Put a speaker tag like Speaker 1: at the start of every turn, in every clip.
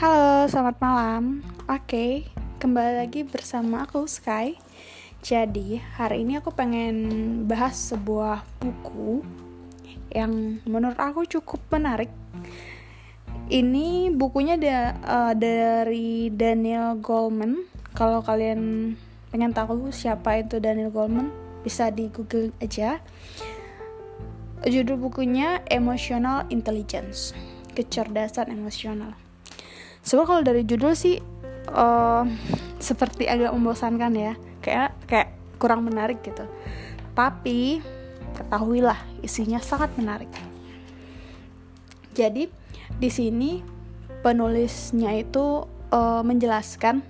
Speaker 1: Halo, selamat malam. Oke, kembali lagi bersama aku Sky. Jadi, hari ini aku pengen bahas sebuah buku yang menurut aku cukup menarik. Ini bukunya da uh, dari Daniel Goleman. Kalau kalian pengen tahu siapa itu Daniel Goleman, bisa di Google aja. Judul bukunya Emotional Intelligence, kecerdasan emosional Sebenarnya kalau dari judul sih uh, seperti agak membosankan ya, kayak kayak kurang menarik gitu. Tapi ketahuilah isinya sangat menarik. Jadi di sini penulisnya itu uh, menjelaskan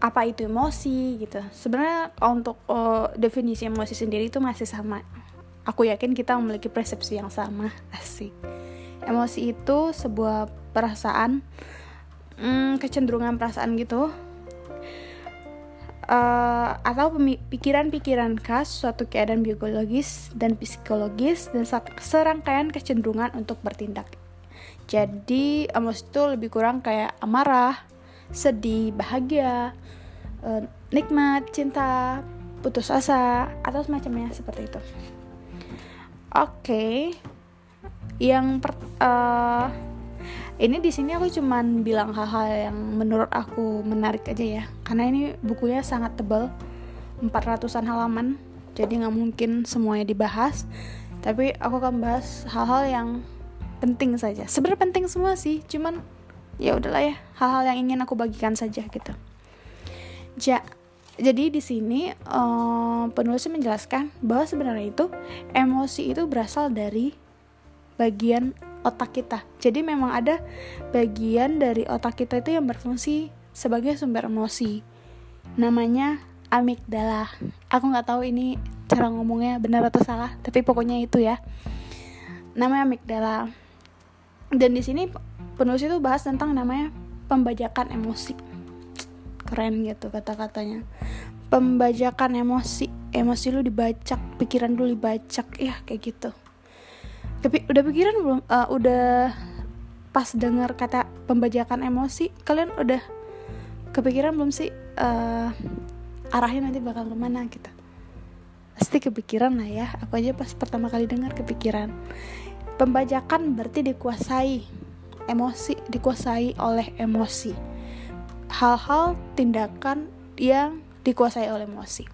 Speaker 1: apa itu emosi gitu. Sebenarnya untuk uh, definisi emosi sendiri itu masih sama. Aku yakin kita memiliki persepsi yang sama, asik. Emosi itu sebuah perasaan hmm, kecenderungan perasaan gitu uh, atau pikiran-pikiran khas suatu keadaan biologis dan psikologis dan serangkaian kecenderungan untuk bertindak. Jadi emosi itu lebih kurang kayak amarah, sedih, bahagia, uh, nikmat, cinta, putus asa atau semacamnya seperti itu. Oke, okay. yang per, uh, ini di sini aku cuman bilang hal-hal yang menurut aku menarik aja ya. Karena ini bukunya sangat tebal 400an halaman. Jadi nggak mungkin semuanya dibahas. Tapi aku akan bahas hal-hal yang penting saja. Sebenarnya penting semua sih cuman ya udahlah ya. Hal-hal yang ingin aku bagikan saja gitu. Ja jadi di sini um, penulisnya menjelaskan bahwa sebenarnya itu emosi itu berasal dari bagian otak kita. Jadi memang ada bagian dari otak kita itu yang berfungsi sebagai sumber emosi. Namanya amigdala. Aku nggak tahu ini cara ngomongnya benar atau salah, tapi pokoknya itu ya. Namanya amigdala. Dan di sini penulis itu bahas tentang namanya pembajakan emosi. Keren gitu kata-katanya. Pembajakan emosi, emosi lu dibajak, pikiran lu dibajak, ya kayak gitu tapi udah pikiran belum? Uh, udah pas dengar kata pembajakan emosi kalian udah kepikiran belum sih uh, arahnya nanti bakal ke mana gitu? Pasti kepikiran lah ya. Aku aja pas pertama kali dengar kepikiran. Pembajakan berarti dikuasai emosi dikuasai oleh emosi. Hal-hal tindakan yang dikuasai oleh emosi.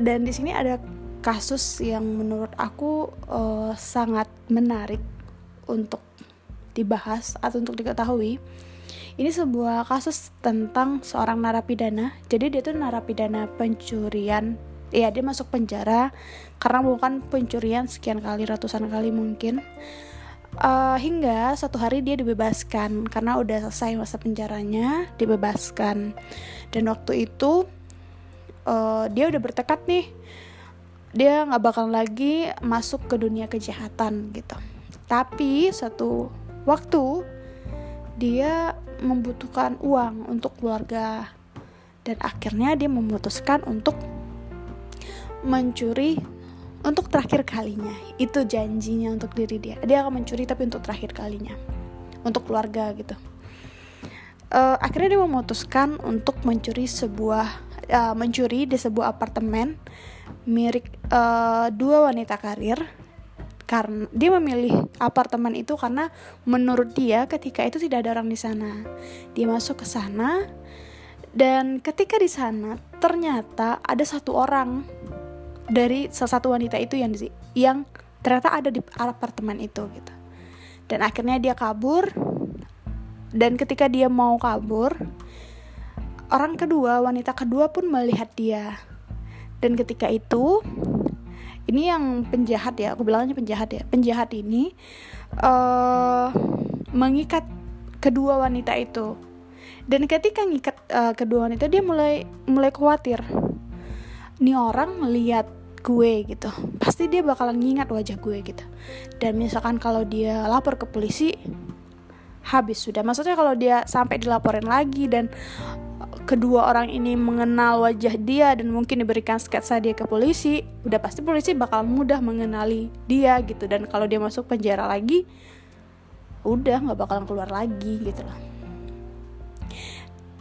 Speaker 1: Dan di sini ada kasus yang menurut aku uh, sangat menarik untuk dibahas atau untuk diketahui. Ini sebuah kasus tentang seorang narapidana. Jadi dia tuh narapidana pencurian. Ya dia masuk penjara karena bukan pencurian sekian kali ratusan kali mungkin. Uh, hingga satu hari dia dibebaskan karena udah selesai masa penjaranya dibebaskan dan waktu itu uh, dia udah bertekad nih dia nggak bakal lagi masuk ke dunia kejahatan gitu. Tapi satu waktu dia membutuhkan uang untuk keluarga dan akhirnya dia memutuskan untuk mencuri untuk terakhir kalinya. Itu janjinya untuk diri dia. Dia akan mencuri tapi untuk terakhir kalinya. Untuk keluarga gitu. Uh, akhirnya dia memutuskan untuk mencuri sebuah uh, mencuri di sebuah apartemen milik uh, dua wanita karir karena dia memilih apartemen itu karena menurut dia ketika itu tidak ada orang di sana. Dia masuk ke sana dan ketika di sana ternyata ada satu orang dari salah satu wanita itu yang yang ternyata ada di apartemen itu gitu. Dan akhirnya dia kabur dan ketika dia mau kabur orang kedua, wanita kedua pun melihat dia. Dan ketika itu ini yang penjahat ya aku bilangnya penjahat ya. Penjahat ini uh, mengikat kedua wanita itu. Dan ketika ngikat uh, kedua wanita dia mulai mulai khawatir. Ini orang melihat gue gitu. Pasti dia bakalan ngingat wajah gue gitu. Dan misalkan kalau dia lapor ke polisi habis sudah. Maksudnya kalau dia sampai dilaporin lagi dan kedua orang ini mengenal wajah dia dan mungkin diberikan sketsa dia ke polisi, udah pasti polisi bakal mudah mengenali dia gitu. Dan kalau dia masuk penjara lagi udah nggak bakalan keluar lagi gitu loh.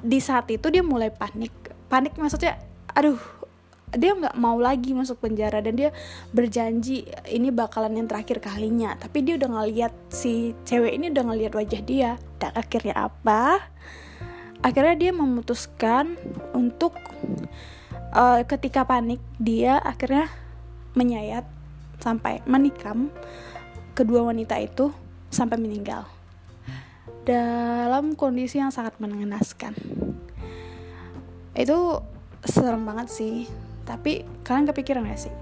Speaker 1: Di saat itu dia mulai panik. Panik maksudnya aduh dia nggak mau lagi masuk penjara dan dia berjanji ini bakalan yang terakhir kalinya. Tapi dia udah ngeliat si cewek ini udah ngeliat wajah dia. Dan akhirnya apa akhirnya dia memutuskan untuk uh, ketika panik dia akhirnya menyayat sampai menikam kedua wanita itu sampai meninggal. Dalam kondisi yang sangat mengenaskan. Itu serem banget sih. Tapi kalian kepikiran gak sih?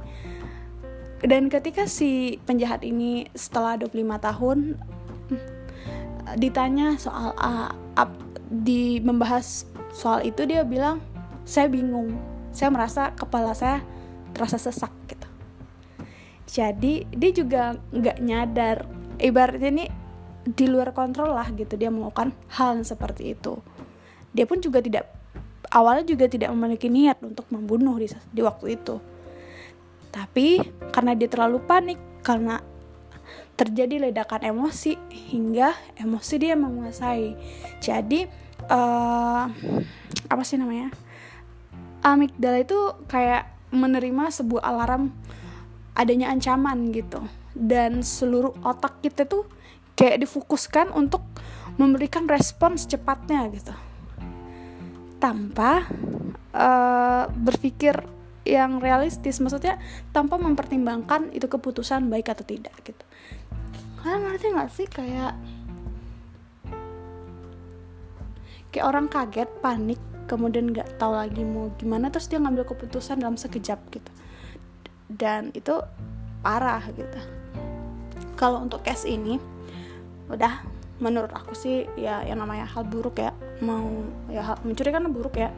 Speaker 1: Dan ketika si penjahat ini setelah 25 tahun ditanya soal uh, di membahas soal itu dia bilang saya bingung. Saya merasa kepala saya terasa sesak gitu. Jadi dia juga nggak nyadar. Ibaratnya ini di luar kontrol lah gitu dia melakukan hal yang seperti itu. Dia pun juga tidak awalnya juga tidak memiliki niat untuk membunuh di, di waktu itu. Tapi karena dia terlalu panik karena terjadi ledakan emosi hingga emosi dia menguasai. Jadi uh, apa sih namanya? Amigdala itu kayak menerima sebuah alarm adanya ancaman gitu dan seluruh otak kita tuh kayak difokuskan untuk memberikan respon secepatnya gitu tanpa uh, berpikir yang realistis maksudnya tanpa mempertimbangkan itu keputusan baik atau tidak gitu kalian ngerti nggak sih kayak kayak orang kaget panik kemudian nggak tahu lagi mau gimana terus dia ngambil keputusan dalam sekejap gitu. Dan itu parah gitu. Kalau untuk case ini udah menurut aku sih ya yang namanya hal buruk ya. Mau ya hal, mencuri kan buruk ya.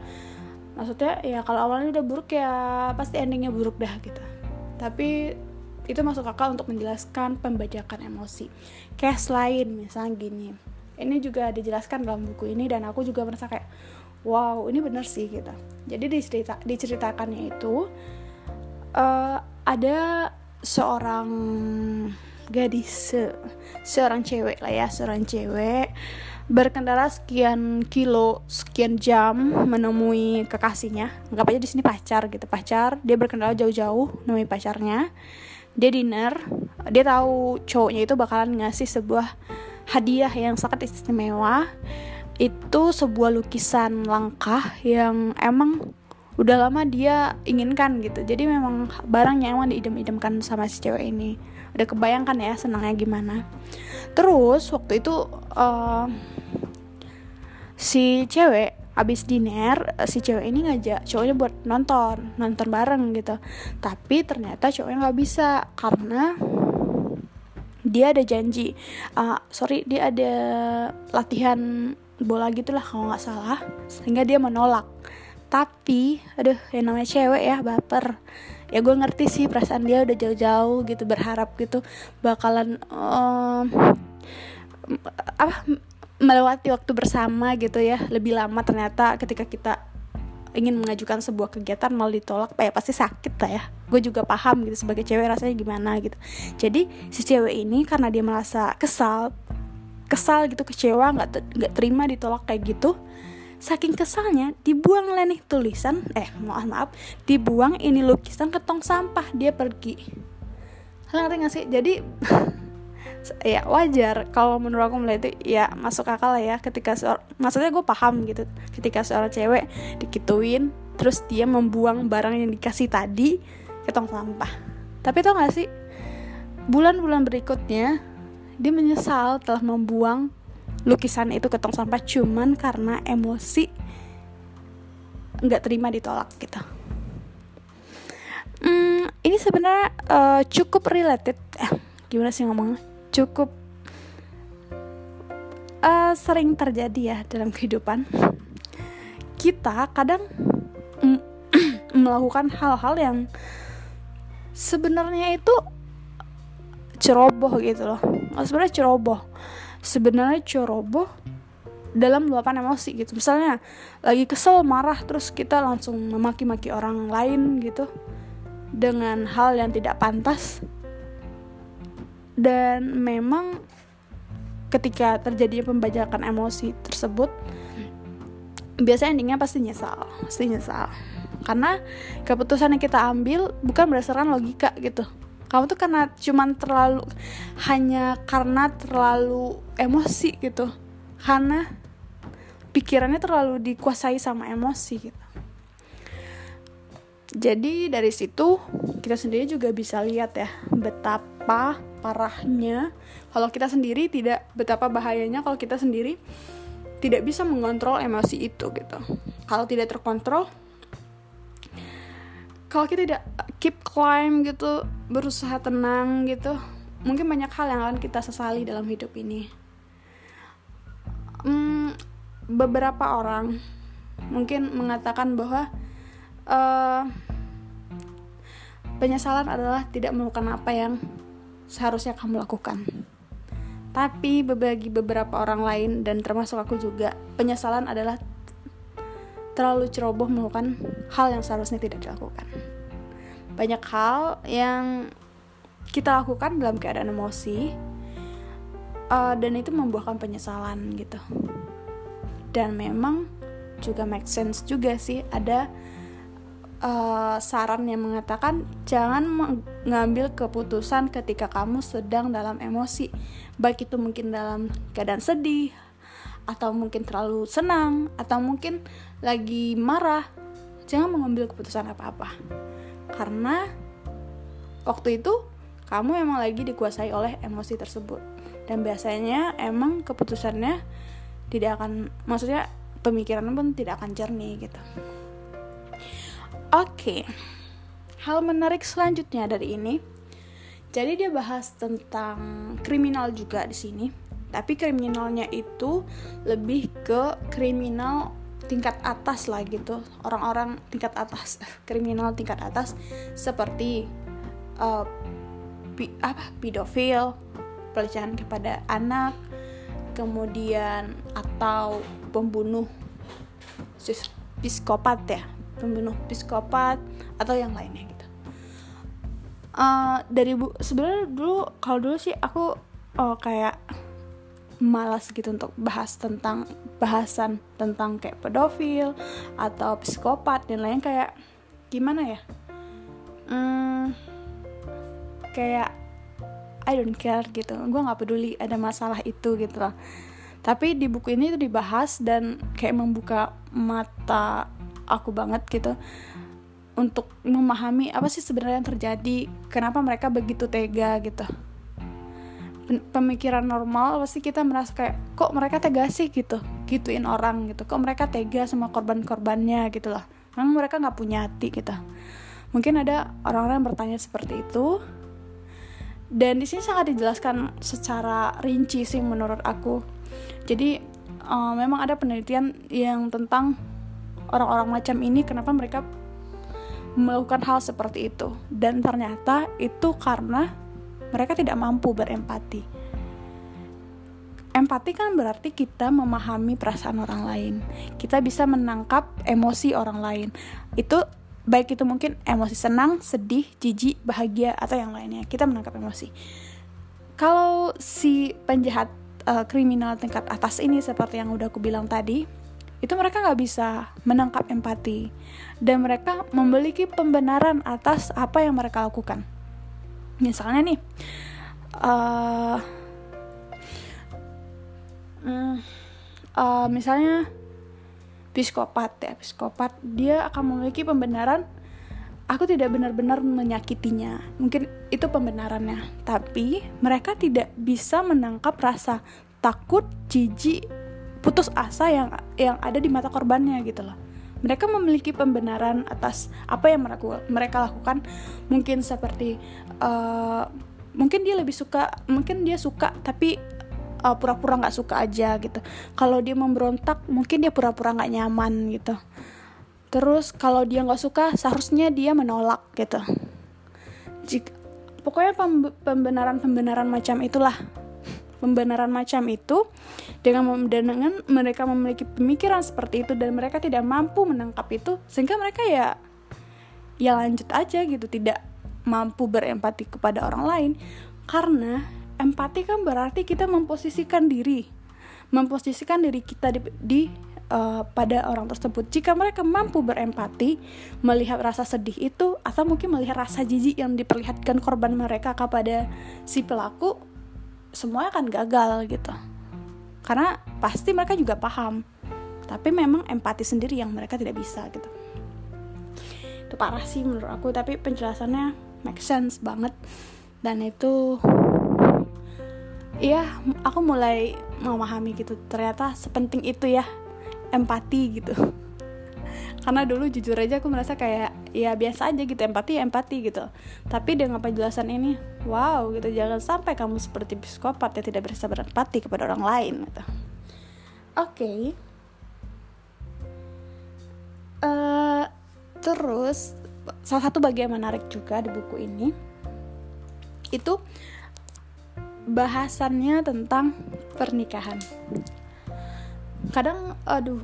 Speaker 1: Maksudnya ya kalau awalnya udah buruk ya pasti endingnya buruk dah gitu. Tapi itu masuk akal untuk menjelaskan pembajakan emosi. Case lain misalnya gini. Ini juga dijelaskan dalam buku ini dan aku juga merasa kayak wow ini bener sih gitu. Jadi dicerita diceritakannya itu uh, ada seorang gadis se seorang cewek lah ya seorang cewek berkendara sekian kilo sekian jam menemui kekasihnya. Nggak aja di sini pacar gitu pacar. Dia berkendara jauh-jauh menemui pacarnya dia dinner dia tahu cowoknya itu bakalan ngasih sebuah hadiah yang sangat istimewa. Itu sebuah lukisan langkah yang emang udah lama dia inginkan gitu. Jadi memang barangnya emang diidam-idamkan sama si cewek ini. Udah kebayangkan ya senangnya gimana. Terus waktu itu uh, si cewek abis dinner si cewek ini ngajak cowoknya buat nonton nonton bareng gitu. Tapi ternyata cowoknya nggak bisa karena dia ada janji. Uh, sorry dia ada latihan bola gitulah kalau nggak salah sehingga dia menolak. Tapi aduh yang namanya cewek ya baper. Ya gue ngerti sih perasaan dia udah jauh-jauh gitu berharap gitu bakalan um, apa melewati waktu bersama gitu ya lebih lama ternyata ketika kita ingin mengajukan sebuah kegiatan malah ditolak ya pasti sakit lah ya gue juga paham gitu sebagai cewek rasanya gimana gitu jadi si cewek ini karena dia merasa kesal kesal gitu kecewa nggak nggak terima ditolak kayak gitu Saking kesalnya, dibuang lah nih tulisan, eh maaf maaf, dibuang ini lukisan ke tong sampah, dia pergi. Ngerti gak sih? Jadi ya wajar. Kalau menurut aku melihat itu ya masuk akal lah ya. Ketika seorang maksudnya gue paham gitu. Ketika seorang cewek dikituin terus dia membuang barang yang dikasih tadi ke tong sampah. Tapi tau gak sih bulan-bulan berikutnya dia menyesal telah membuang lukisan itu ke tong sampah cuman karena emosi nggak terima ditolak gitu. Hmm, ini sebenarnya uh, cukup related. Eh, gimana sih ngomongnya cukup uh, sering terjadi ya dalam kehidupan. Kita kadang melakukan hal-hal yang sebenarnya itu ceroboh gitu loh. Sebenarnya ceroboh. Sebenarnya ceroboh dalam luapan emosi gitu. Misalnya lagi kesel marah terus kita langsung memaki-maki orang lain gitu dengan hal yang tidak pantas dan memang ketika terjadinya pembajakan emosi tersebut biasanya endingnya pasti nyesal pasti nyesal. Karena keputusan yang kita ambil bukan berdasarkan logika gitu. Kamu tuh karena cuman terlalu hanya karena terlalu emosi gitu. Karena pikirannya terlalu dikuasai sama emosi gitu. Jadi dari situ kita sendiri juga bisa lihat ya betapa parahnya kalau kita sendiri tidak betapa bahayanya kalau kita sendiri tidak bisa mengontrol emosi itu gitu. Kalau tidak terkontrol kalau kita tidak keep calm gitu, berusaha tenang gitu, mungkin banyak hal yang akan kita sesali dalam hidup ini. Hmm, beberapa orang mungkin mengatakan bahwa uh, penyesalan adalah tidak melakukan apa yang seharusnya kamu lakukan. Tapi bagi beberapa orang lain dan termasuk aku juga, penyesalan adalah terlalu ceroboh melakukan hal yang seharusnya tidak dilakukan. Banyak hal yang kita lakukan dalam keadaan emosi uh, dan itu membuahkan penyesalan gitu. Dan memang juga make sense juga sih ada uh, saran yang mengatakan jangan mengambil keputusan ketika kamu sedang dalam emosi. Baik itu mungkin dalam keadaan sedih atau mungkin terlalu senang atau mungkin lagi marah jangan mengambil keputusan apa-apa. Karena waktu itu kamu emang lagi dikuasai oleh emosi tersebut. Dan biasanya emang keputusannya tidak akan maksudnya pemikiran pun tidak akan jernih gitu Oke, hal menarik selanjutnya dari ini. Jadi dia bahas tentang kriminal juga di sini. Tapi kriminalnya itu lebih ke kriminal tingkat atas lah gitu. Orang-orang tingkat atas, kriminal tingkat atas seperti uh, pi, apa pedofil, pelecehan kepada anak, kemudian atau pembunuh psikopat ya pembunuh psikopat atau yang lainnya gitu. Uh, dari bu sebenarnya dulu kalau dulu sih aku oh kayak malas gitu untuk bahas tentang bahasan tentang kayak pedofil atau psikopat dan lain kayak gimana ya? Hmm, kayak I don't care gitu. Gue nggak peduli ada masalah itu gitu loh tapi di buku ini tuh dibahas dan kayak membuka mata aku banget gitu. Untuk memahami apa sih sebenarnya yang terjadi kenapa mereka begitu tega gitu. Pemikiran normal pasti kita merasa kayak kok mereka tega sih? gitu. Gituin orang gitu. Kok mereka tega sama korban-korbannya? gitu loh memang mereka nggak punya hati gitu mungkin ada orang-orang yang bertanya seperti itu. Dan di sini sangat dijelaskan secara rinci sih menurut aku. Jadi uh, memang ada penelitian yang tentang orang-orang macam ini kenapa mereka melakukan hal seperti itu? Dan ternyata itu karena mereka tidak mampu berempati. Empati kan berarti kita memahami perasaan orang lain. Kita bisa menangkap emosi orang lain. Itu baik itu mungkin emosi senang sedih jijik bahagia atau yang lainnya. Kita menangkap emosi. Kalau si penjahat uh, kriminal tingkat atas ini seperti yang udah aku bilang tadi itu mereka nggak bisa menangkap empati. Dan mereka memiliki pembenaran atas apa yang mereka lakukan. Misalnya nih uh, uh, misalnya psikopat ya psikopat dia akan memiliki pembenaran. Aku tidak benar-benar menyakitinya. Mungkin itu pembenarannya. Tapi mereka tidak bisa menangkap rasa takut jijik putus asa yang yang ada di mata korbannya gitu loh. Mereka memiliki pembenaran atas apa yang mereka mereka lakukan. Mungkin seperti uh, mungkin dia lebih suka mungkin dia suka tapi uh, pura-pura nggak suka aja gitu. Kalau dia memberontak mungkin dia pura-pura nggak nyaman gitu. Terus kalau dia nggak suka seharusnya dia menolak gitu. Jika pokoknya pembenaran-pembenaran macam itulah pembenaran macam itu dengan dengan mereka memiliki pemikiran seperti itu dan mereka tidak mampu menangkap itu sehingga mereka ya ya lanjut aja gitu tidak mampu berempati kepada orang lain karena empati kan berarti kita memposisikan diri memposisikan diri kita di, di uh, pada orang tersebut. Jika mereka mampu berempati, melihat rasa sedih itu, atau mungkin melihat rasa jijik yang diperlihatkan korban mereka kepada si pelaku, semua akan gagal gitu. Karena pasti mereka juga paham, tapi memang empati sendiri yang mereka tidak bisa gitu. Itu parah sih menurut aku, tapi penjelasannya make sense banget dan itu Iya, aku mulai memahami gitu. Ternyata sepenting itu ya empati gitu karena dulu jujur aja aku merasa kayak ya biasa aja gitu empati empati gitu. Tapi dengan penjelasan ini wow gitu jangan sampai kamu seperti psikopat yang tidak bisa berempati kepada orang lain gitu. Oke. Okay. uh, eh, terus salah satu bagian menarik juga di buku ini itu bahasannya tentang pernikahan. Kadang aduh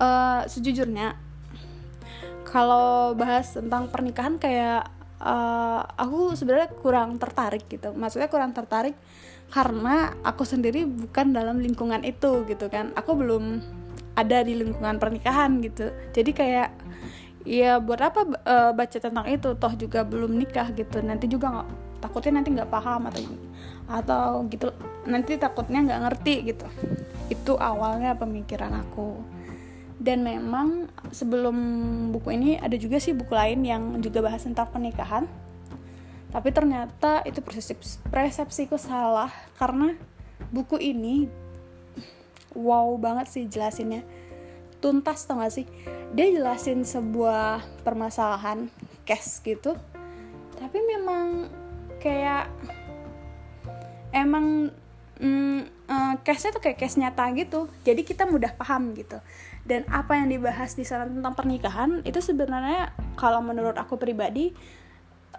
Speaker 1: uh, sejujurnya kalau bahas tentang pernikahan kayak uh, aku sebenarnya kurang tertarik gitu. Maksudnya kurang tertarik karena aku sendiri bukan dalam lingkungan itu gitu kan. Aku belum ada di lingkungan pernikahan gitu. Jadi kayak ya buat apa uh, baca tentang itu? Toh juga belum nikah gitu. Nanti juga nggak takutnya nanti nggak paham atau atau gitu. Nanti takutnya nggak ngerti gitu. Itu awalnya pemikiran aku dan memang sebelum buku ini ada juga sih buku lain yang juga bahas tentang pernikahan. Tapi ternyata itu persepsi persepsiku salah karena buku ini wow banget sih jelasinnya. Tuntas tau gak sih? Dia jelasin sebuah permasalahan case gitu. Tapi memang kayak emang mm, uh, case-nya tuh kayak case nyata gitu. Jadi kita mudah paham gitu dan apa yang dibahas di sana tentang pernikahan itu sebenarnya kalau menurut aku pribadi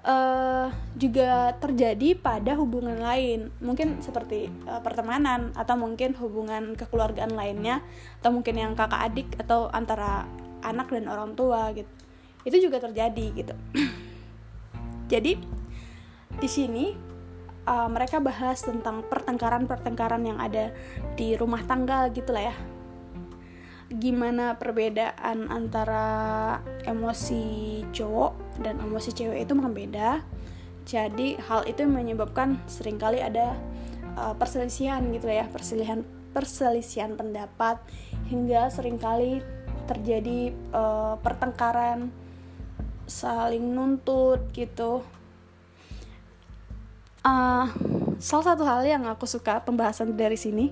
Speaker 1: uh, juga terjadi pada hubungan lain. Mungkin seperti uh, pertemanan atau mungkin hubungan kekeluargaan lainnya atau mungkin yang kakak adik atau antara anak dan orang tua gitu. Itu juga terjadi gitu. Jadi di sini uh, mereka bahas tentang pertengkaran-pertengkaran yang ada di rumah tangga gitu lah ya gimana perbedaan antara emosi cowok dan emosi cewek itu memang jadi hal itu menyebabkan sering kali ada uh, perselisihan gitu ya perselisihan perselisihan pendapat hingga sering kali terjadi uh, pertengkaran saling nuntut gitu. Uh, salah satu hal yang aku suka pembahasan dari sini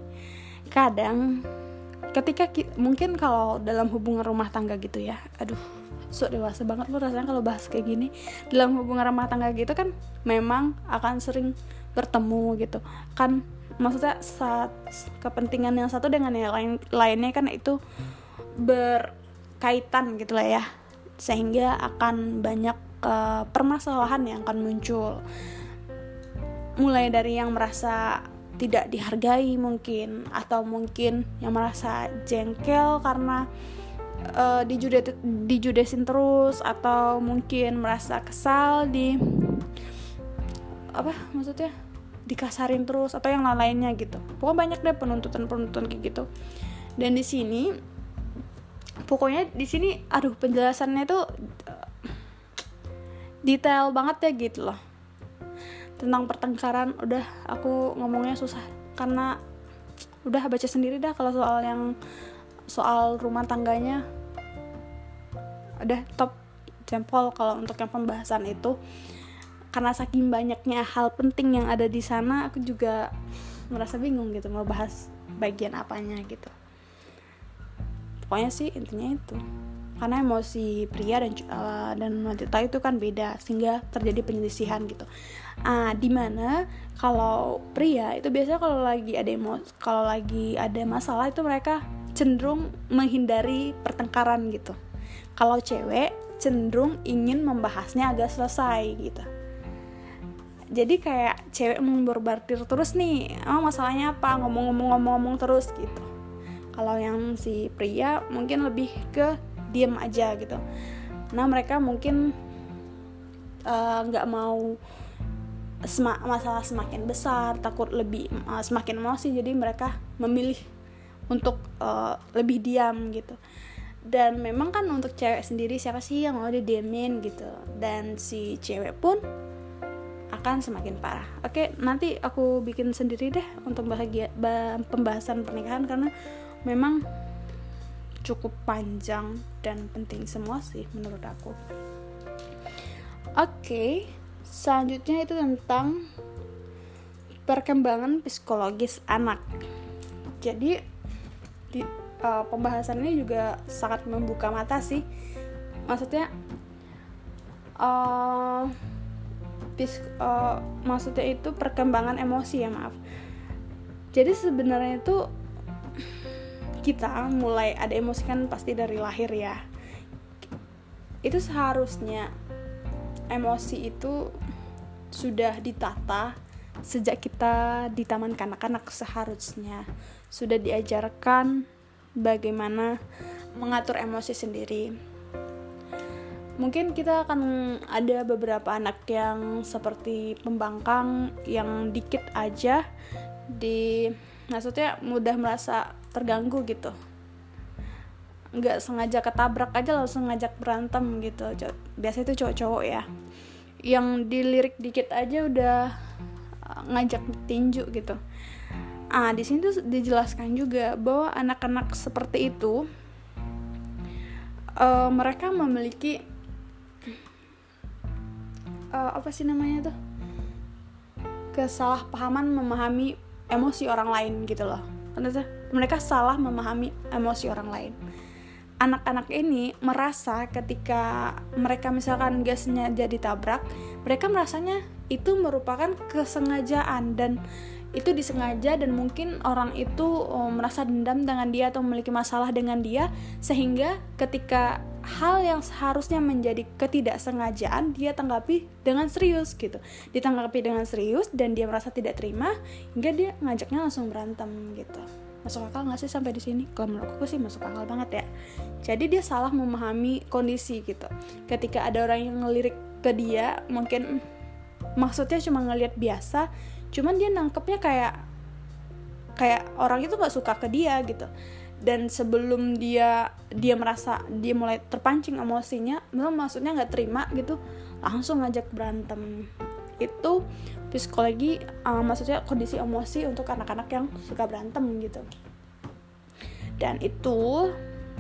Speaker 1: kadang ketika ki mungkin kalau dalam hubungan rumah tangga gitu ya aduh so dewasa banget loh rasanya kalau bahas kayak gini. Dalam hubungan rumah tangga gitu kan memang akan sering bertemu gitu. Kan maksudnya saat kepentingan yang satu dengan yang lain lainnya kan itu berkaitan gitu lah ya. Sehingga akan banyak uh, permasalahan yang akan muncul. Mulai dari yang merasa tidak dihargai mungkin atau mungkin yang merasa jengkel karena uh, dijudet dijudesin terus atau mungkin merasa kesal di apa maksudnya dikasarin terus atau yang lain-lainnya gitu. Pokoknya banyak deh penuntutan-penuntutan kayak gitu. Dan di sini pokoknya di sini aduh penjelasannya tuh uh, detail banget ya gitu loh tentang pertengkaran udah aku ngomongnya susah. Karena udah baca sendiri dah kalau soal yang soal rumah tangganya. Udah top jempol kalau untuk yang pembahasan itu. Karena saking banyaknya hal penting yang ada di sana aku juga merasa bingung gitu mau bahas bagian apanya gitu. Pokoknya sih intinya itu karena emosi pria dan uh, dan wanita itu kan beda sehingga terjadi penyelisihan gitu. Ah di mana kalau pria itu biasanya kalau lagi ada emo kalau lagi ada masalah itu mereka cenderung menghindari pertengkaran gitu. Kalau cewek cenderung ingin membahasnya agak selesai gitu. Jadi kayak cewek memborbardir terus nih oh masalahnya apa? Ngomong-ngomong-ngomong terus gitu. Kalau yang si pria mungkin lebih ke diem aja gitu. Nah mereka mungkin eh, nggak uh, mau sem masalah semakin besar takut lebih uh, semakin emosi jadi mereka memilih untuk uh, lebih diam gitu. Dan memang kan untuk cewek sendiri siapa sih yang mau didiemin gitu? Dan si cewek pun akan semakin parah. Oke nanti aku bikin sendiri deh untuk bahagia pembahasan pernikahan karena memang cukup panjang dan penting semua sih menurut aku. Oke selanjutnya itu tentang perkembangan psikologis anak. Jadi di uh, pembahasan ini juga sangat membuka mata sih. Maksudnya uh, pis, uh, maksudnya itu perkembangan emosi ya maaf. Jadi sebenarnya itu kita mulai ada emosi kan pasti dari lahir ya itu seharusnya emosi itu sudah ditata sejak kita di taman kanak-kanak seharusnya sudah diajarkan bagaimana mengatur emosi sendiri. Mungkin kita akan ada beberapa anak yang seperti pembangkang yang dikit aja di maksudnya mudah merasa terganggu gitu. Nggak sengaja ketabrak aja langsung ngajak berantem gitu. Biasa itu cowok-cowok ya. Yang dilirik dikit aja udah uh, ngajak tinju gitu. Ah di sini tuh dijelaskan juga bahwa anak-anak seperti itu uh, mereka memiliki uh, apa sih namanya tuh? Kesalahpahaman memahami emosi orang lain gitu loh mereka salah memahami emosi orang lain. Anak-anak ini merasa ketika mereka misalkan gasnya jadi tabrak, mereka merasanya itu merupakan kesengajaan dan itu disengaja dan mungkin orang itu oh, merasa dendam dengan dia atau memiliki masalah dengan dia sehingga ketika hal yang seharusnya menjadi ketidaksengajaan dia tanggapi dengan serius gitu. Ditanggapi dengan serius dan dia merasa tidak terima hingga dia ngajaknya langsung berantem gitu masuk akal nggak sih sampai di sini? Kalau menurut aku sih masuk akal banget ya. Jadi dia salah memahami kondisi gitu. Ketika ada orang yang ngelirik ke dia mungkin maksudnya cuma ngelihat biasa cuman dia nangkepnya kayak kayak orang itu nggak suka ke dia gitu. Dan sebelum dia dia merasa dia mulai terpancing emosinya memang maksudnya nggak terima gitu langsung ngajak berantem. Itu psikologi uh, maksudnya kondisi emosi untuk anak-anak yang suka berantem gitu. Dan itu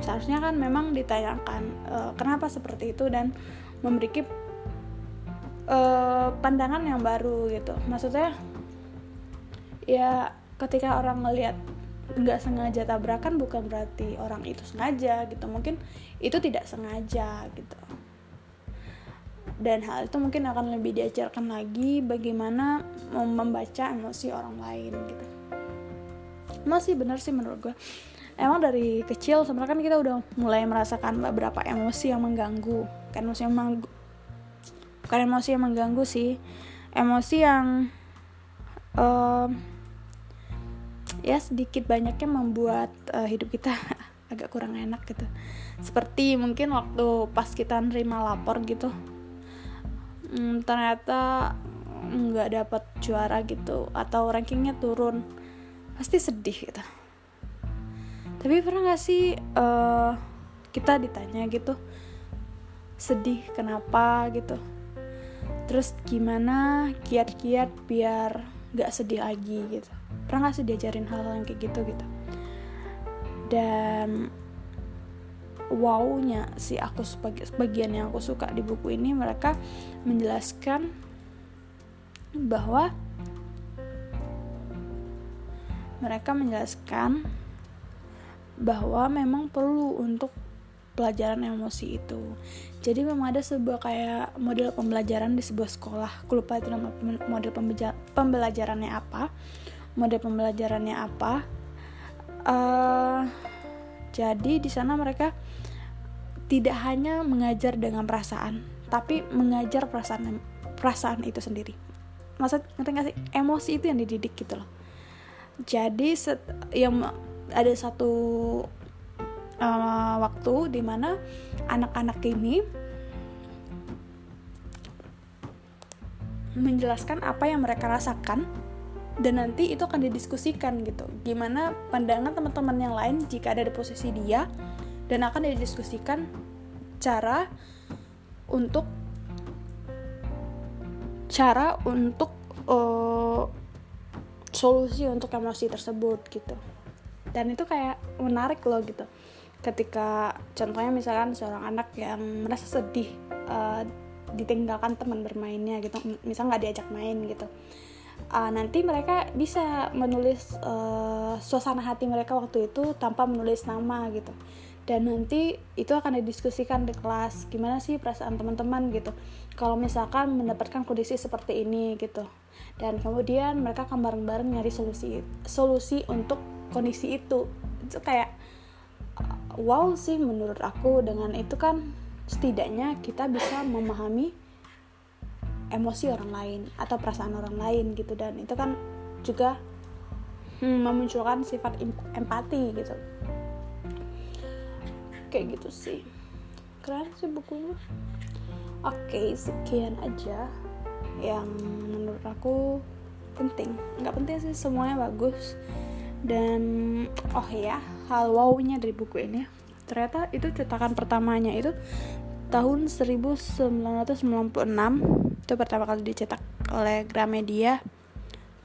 Speaker 1: seharusnya kan memang ditanyakan uh, kenapa seperti itu dan memberi uh, pandangan yang baru gitu. Maksudnya ya ketika orang ngelihat nggak sengaja tabrakan bukan berarti orang itu sengaja gitu. Mungkin itu tidak sengaja gitu dan hal itu mungkin akan lebih diajarkan lagi bagaimana membaca emosi orang lain gitu. Masih benar sih menurut gue emang dari kecil sebenarnya kan kita udah mulai merasakan beberapa emosi yang mengganggu. Kan emosi yang bukan emosi yang mengganggu sih. Emosi yang uh, ya sedikit banyaknya membuat uh, hidup kita agak kurang enak gitu. Seperti mungkin waktu pas kita nerima lapor gitu hmm, ternyata nggak dapat juara gitu atau rankingnya turun pasti sedih gitu. Tapi pernah gak sih uh, kita ditanya gitu sedih kenapa? gitu. Terus gimana kiat-kiat biar gak sedih lagi gitu. Pernah gak sih diajarin hal-hal yang kayak gitu gitu? Dan wownya si aku sebagian yang aku suka di buku ini mereka menjelaskan bahwa mereka menjelaskan bahwa memang perlu untuk pelajaran emosi itu. Jadi memang ada sebuah kayak model pembelajaran di sebuah sekolah. Aku lupa itu nama model pembelajarannya apa. Model pembelajarannya apa. Uh, jadi di sana mereka tidak hanya mengajar dengan perasaan, tapi mengajar perasaan perasaan itu sendiri. Maksud ngerti gak sih? Emosi itu yang dididik gitu loh. Jadi set, yang ada satu uh, waktu di mana anak-anak ini menjelaskan apa yang mereka rasakan dan nanti itu akan didiskusikan gitu gimana pandangan teman-teman yang lain jika ada di posisi dia dan akan didiskusikan cara untuk cara untuk uh, solusi untuk emosi tersebut gitu. Dan itu kayak menarik loh gitu. Ketika contohnya misalkan seorang anak yang merasa sedih uh, ditinggalkan teman bermainnya gitu. Misal nggak diajak main gitu. Uh, nanti mereka bisa menulis uh, suasana hati mereka waktu itu tanpa menulis nama gitu dan nanti itu akan didiskusikan di kelas gimana sih perasaan teman-teman gitu. Kalau misalkan mendapatkan kondisi seperti ini gitu. Dan kemudian mereka akan bareng-bareng nyari solusi solusi untuk kondisi itu. Itu kayak wow sih menurut aku. Dengan itu kan setidaknya kita bisa memahami emosi orang lain atau perasaan orang lain gitu. Dan itu kan juga hmm, memunculkan sifat empati gitu kayak gitu sih. Keren sih bukunya. Oke sekian aja yang menurut aku penting. Nggak penting sih semuanya bagus. Dan oh ya hal wownya dari buku ini. Ternyata itu cetakan pertamanya itu tahun 1996 itu pertama kali dicetak oleh Gramedia.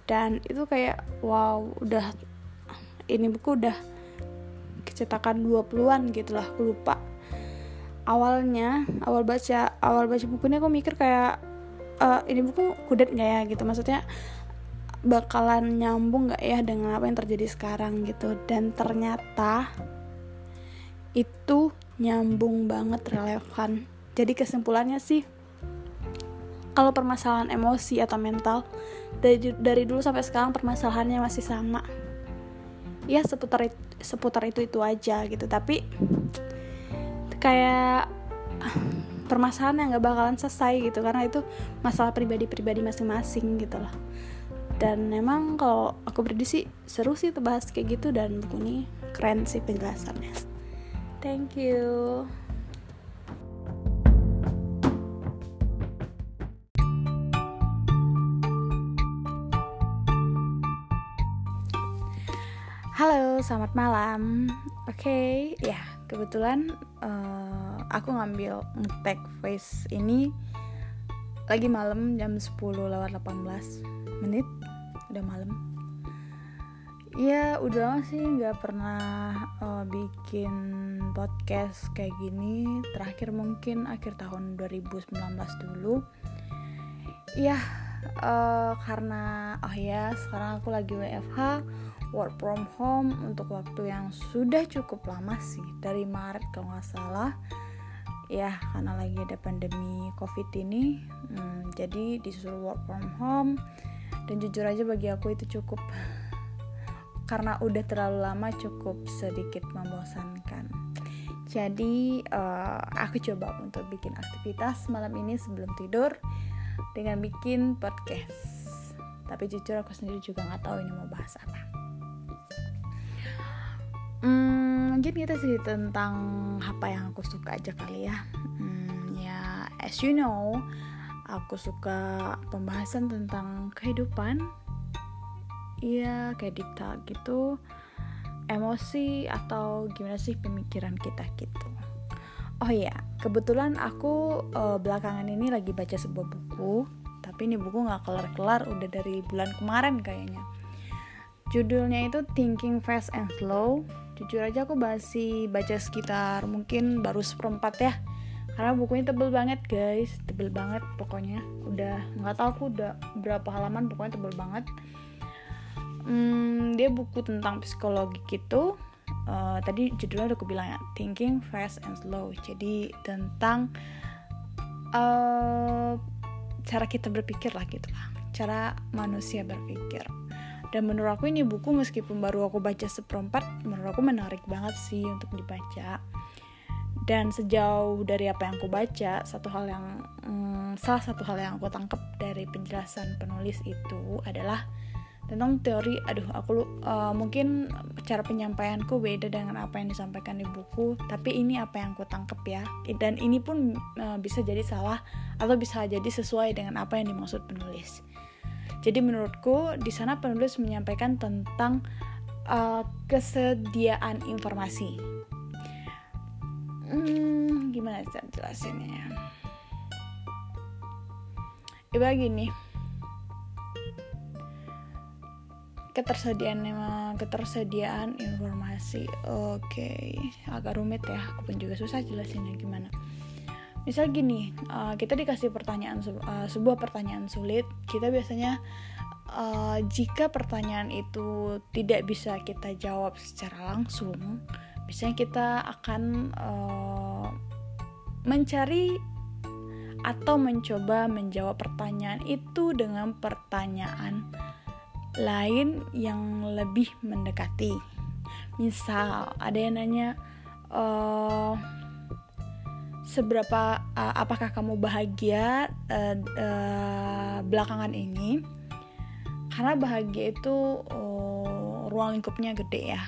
Speaker 1: Dan itu kayak wow udah ini buku udah kecetakan 20-an gitu lah aku lupa. Awalnya awal baca awal baca bukunya aku mikir kayak uh, ini buku kudet nggak ya? Gitu. Maksudnya bakalan nyambung nggak ya dengan apa yang terjadi sekarang gitu. Dan ternyata itu nyambung banget relevan. Jadi kesimpulannya sih kalau permasalahan emosi atau mental dari dari dulu sampai sekarang permasalahannya masih sama ya seputar seputar itu itu aja gitu. Tapi kayak permasalahan yang gak bakalan selesai gitu karena itu masalah pribadi-pribadi masing-masing gitu loh dan memang kalau aku berdiri sih seru sih tuh bahas kayak gitu dan buku ini keren sih penjelasannya. Thank you Halo, selamat malam. Oke, okay, ya kebetulan uh, aku ngambil ngetek voice ini lagi malam jam 10 lewat 18 menit. Udah malam. Ya udah lama sih nggak pernah uh, bikin podcast kayak gini. Terakhir mungkin akhir tahun 2019 dulu. Ya uh, karena oh ya sekarang aku lagi WFH work from home untuk waktu yang sudah cukup lama sih dari Maret kalau nggak salah. Ya karena lagi ada pandemi covid ini hmm, jadi disuruh work from home. Dan jujur aja bagi aku itu cukup karena udah terlalu lama cukup sedikit membosankan. Jadi uh, aku coba untuk bikin aktivitas malam ini sebelum tidur dengan bikin podcast. Tapi jujur aku sendiri juga nggak tahu ini mau bahas apa hmm, mungkin kita cerita tentang apa yang aku suka aja kali ya. Hmm, ya as you know aku suka pembahasan tentang kehidupan. Iya kayak deep gitu. Emosi atau gimana sih pemikiran kita gitu. Oh iya kebetulan aku uh, belakangan ini lagi baca sebuah buku tapi ini buku nggak kelar-kelar udah dari bulan kemarin kayaknya. Judulnya itu Thinking Fast and Slow jujur aja aku masih baca sekitar mungkin baru seperempat ya. Karena bukunya tebel banget guys. Tebel banget pokoknya. Udah nggak tahu aku udah berapa halaman pokoknya tebel banget. Hmm, dia buku tentang psikologi gitu. Uh, tadi judulnya udah aku bilang ya thinking fast and slow. Jadi tentang uh, cara kita berpikir lah gitu lah. Cara manusia berpikir dan menurut aku ini buku meskipun baru aku baca seperempat menurut aku menarik banget sih untuk dibaca. Dan sejauh dari apa yang aku baca satu hal yang hmm, salah satu hal yang aku tangkap dari penjelasan penulis itu adalah tentang teori aduh aku uh, mungkin cara penyampaianku beda dengan apa yang disampaikan di buku tapi ini apa yang aku tangkep ya. Dan ini pun uh, bisa jadi salah atau bisa jadi sesuai dengan apa yang dimaksud penulis jadi menurutku di sana penulis menyampaikan tentang uh, kesediaan informasi. Hmm, gimana cara jelasinnya Iba gini. Ketersediaan ketersediaan informasi. Oke okay. agak rumit ya. Aku pun juga susah jelasinnya gimana misal gini uh, kita dikasih pertanyaan uh, sebuah pertanyaan sulit kita biasanya uh, jika pertanyaan itu tidak bisa kita jawab secara langsung biasanya kita akan uh, mencari atau mencoba menjawab pertanyaan itu dengan pertanyaan lain yang lebih mendekati. Misal ada yang nanya uh, seberapa uh, apakah kamu bahagia uh, uh, belakangan ini? Karena bahagia itu uh, ruang lingkupnya gede ya.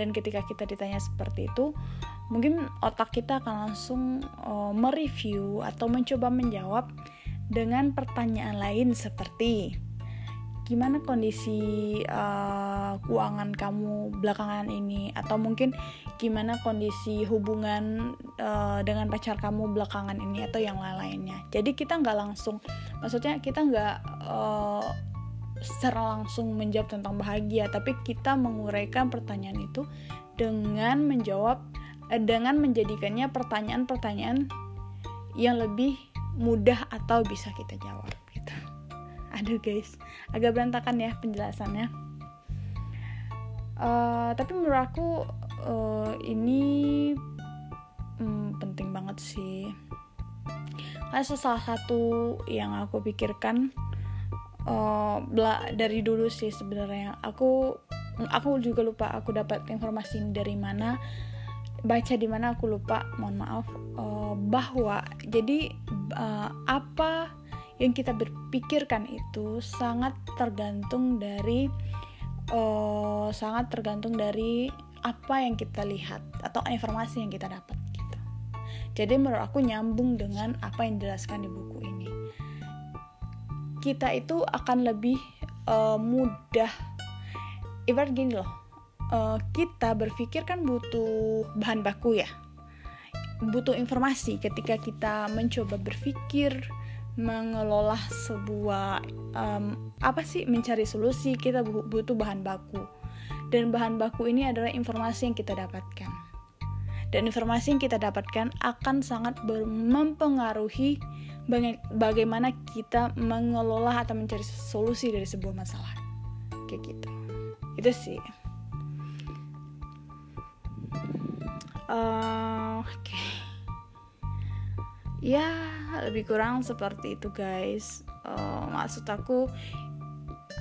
Speaker 1: Dan ketika kita ditanya seperti itu, mungkin otak kita akan langsung uh, mereview atau mencoba menjawab dengan pertanyaan lain seperti gimana kondisi uh, keuangan kamu belakangan ini atau mungkin gimana kondisi hubungan uh, dengan pacar kamu belakangan ini atau yang lain-lainnya jadi kita nggak langsung maksudnya kita nggak uh, secara langsung menjawab tentang bahagia tapi kita menguraikan pertanyaan itu dengan menjawab dengan menjadikannya pertanyaan-pertanyaan yang lebih mudah atau bisa kita jawab. Aduh guys, agak berantakan ya penjelasannya. Uh, tapi menurut aku uh, ini um, penting banget sih. Karena salah satu yang aku pikirkan uh, dari dulu sih sebenarnya aku aku juga lupa aku dapat informasi ini dari mana baca di mana aku lupa mohon maaf uh, bahwa jadi uh, apa yang kita berpikirkan itu sangat tergantung dari uh, sangat tergantung dari apa yang kita lihat atau informasi yang kita dapat gitu. Jadi menurut aku nyambung dengan apa yang dijelaskan di buku ini. Kita itu akan lebih uh, mudah ibarat gini loh uh, kita berpikir kan butuh bahan baku ya butuh informasi ketika kita mencoba berpikir mengelola sebuah um, apa sih mencari solusi kita butuh bahan baku. Dan bahan baku ini adalah informasi yang kita dapatkan. Dan informasi yang kita dapatkan akan sangat mempengaruhi bagaimana kita mengelola atau mencari solusi dari sebuah masalah. Kayak gitu. Itu sih. Uh, oke. okay. Ya lebih kurang seperti itu guys. Uh, maksud aku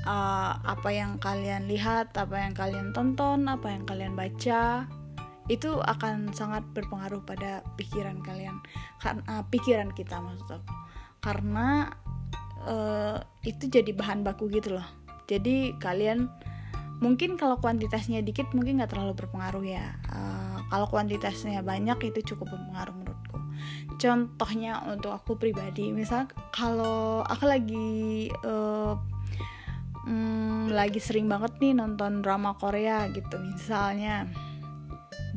Speaker 1: uh, apa yang kalian lihat apa yang kalian tonton apa yang kalian baca itu akan sangat berpengaruh pada pikiran kalian. Karena uh, pikiran kita maksud aku. Karena uh, itu jadi bahan baku gitu loh. Jadi kalian mungkin kalau kuantitasnya dikit mungkin nggak terlalu berpengaruh ya. Uh, kalau kuantitasnya banyak itu cukup berpengaruh menurutku contohnya untuk aku pribadi. Misal kalau aku lagi uh, lagi sering banget nih nonton drama Korea gitu. Misalnya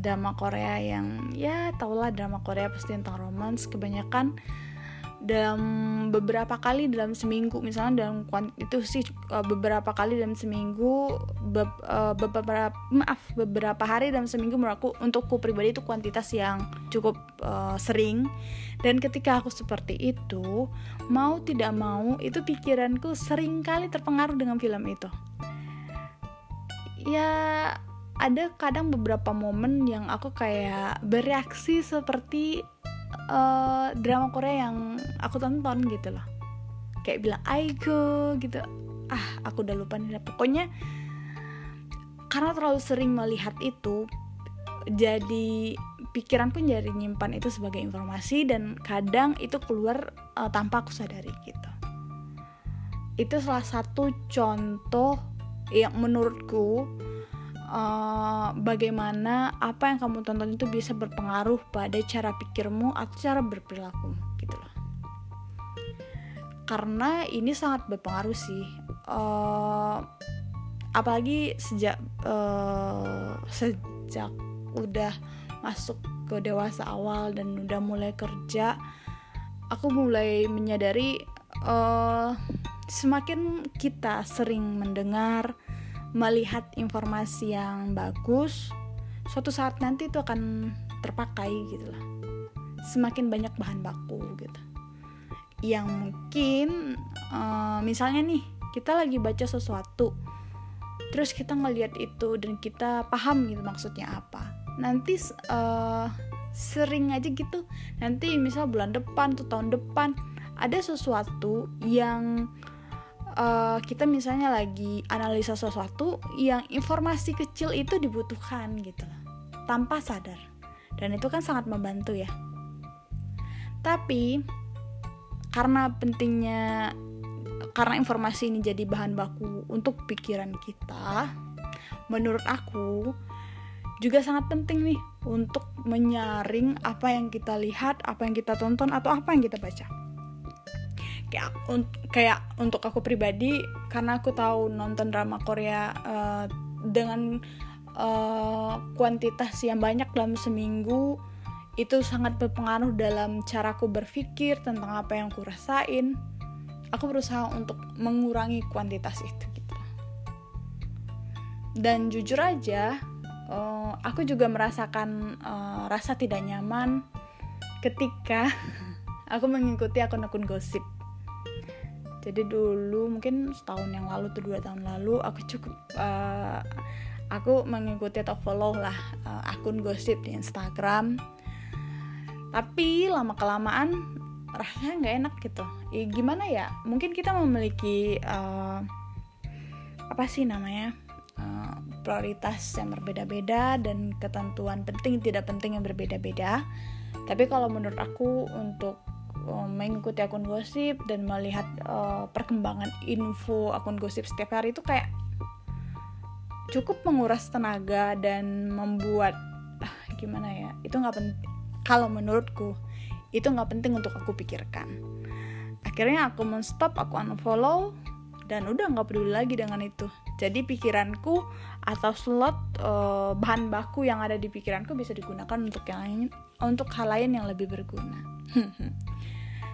Speaker 1: drama Korea yang ya tau lah drama Korea pasti tentang romance. Kebanyakan dalam beberapa kali dalam seminggu misalnya dalam itu sih uh, beberapa kali dalam seminggu be, uh, beberapa maaf beberapa hari dalam seminggu menurut aku untukku pribadi itu kuantitas yang cukup uh, sering. Dan ketika aku seperti itu mau tidak mau itu pikiranku sering kali terpengaruh dengan film itu. Ya ada kadang beberapa momen yang aku kayak bereaksi seperti uh, drama Korea yang aku tonton gitu loh. Kayak bilang Aiko gitu. Ah aku udah lupa nih. Pokoknya karena terlalu sering melihat itu jadi pikiran pun jadi nyimpan itu sebagai informasi dan kadang itu keluar uh, tanpa aku sadari gitu. Itu salah satu contoh yang menurutku uh, bagaimana apa yang kamu tonton itu bisa berpengaruh pada cara pikirmu atau cara berperilaku gitu loh. Karena ini sangat berpengaruh sih. Uh, apalagi sejak uh, sejak udah masuk ke dewasa awal dan udah mulai kerja aku mulai menyadari uh, semakin kita sering mendengar melihat informasi yang bagus suatu saat nanti itu akan terpakai gitu lah. Semakin banyak bahan baku gitu. Yang mungkin uh, misalnya nih kita lagi baca sesuatu terus kita ngelihat itu dan kita paham gitu maksudnya apa. Nanti uh, sering aja gitu. Nanti misal bulan depan atau tahun depan ada sesuatu yang uh, kita misalnya lagi analisa sesuatu yang informasi kecil itu dibutuhkan gitu tanpa sadar dan itu kan sangat membantu ya tapi karena pentingnya karena informasi ini jadi bahan baku untuk pikiran kita menurut aku juga sangat penting nih untuk menyaring apa yang kita lihat, apa yang kita tonton atau apa yang kita baca. Kayak, un kayak untuk aku pribadi karena aku tahu nonton drama Korea uh, dengan uh, kuantitas yang banyak dalam seminggu itu sangat berpengaruh dalam caraku berpikir tentang apa yang aku rasain. Aku berusaha untuk mengurangi kuantitas itu gitu. Dan jujur aja, uh, aku juga merasakan uh, rasa tidak nyaman ketika aku mengikuti akun-akun gosip. Jadi dulu mungkin setahun yang lalu atau dua tahun lalu aku cukup uh, aku mengikuti atau follow lah uh, akun gosip di Instagram. Tapi lama kelamaan rasanya nggak enak gitu. Ya, gimana ya? Mungkin kita memiliki uh, apa sih namanya uh, prioritas yang berbeda-beda dan ketentuan penting tidak penting yang berbeda-beda. Tapi kalau menurut aku untuk mengikuti akun gosip dan melihat uh, perkembangan info akun gosip setiap hari itu kayak cukup menguras tenaga dan membuat uh, gimana ya itu nggak penting kalau menurutku itu nggak penting untuk aku pikirkan. Akhirnya aku menstop aku unfollow dan udah nggak peduli lagi dengan itu. Jadi pikiranku atau slot uh, bahan baku yang ada di pikiranku bisa digunakan untuk yang lain untuk hal lain yang lebih berguna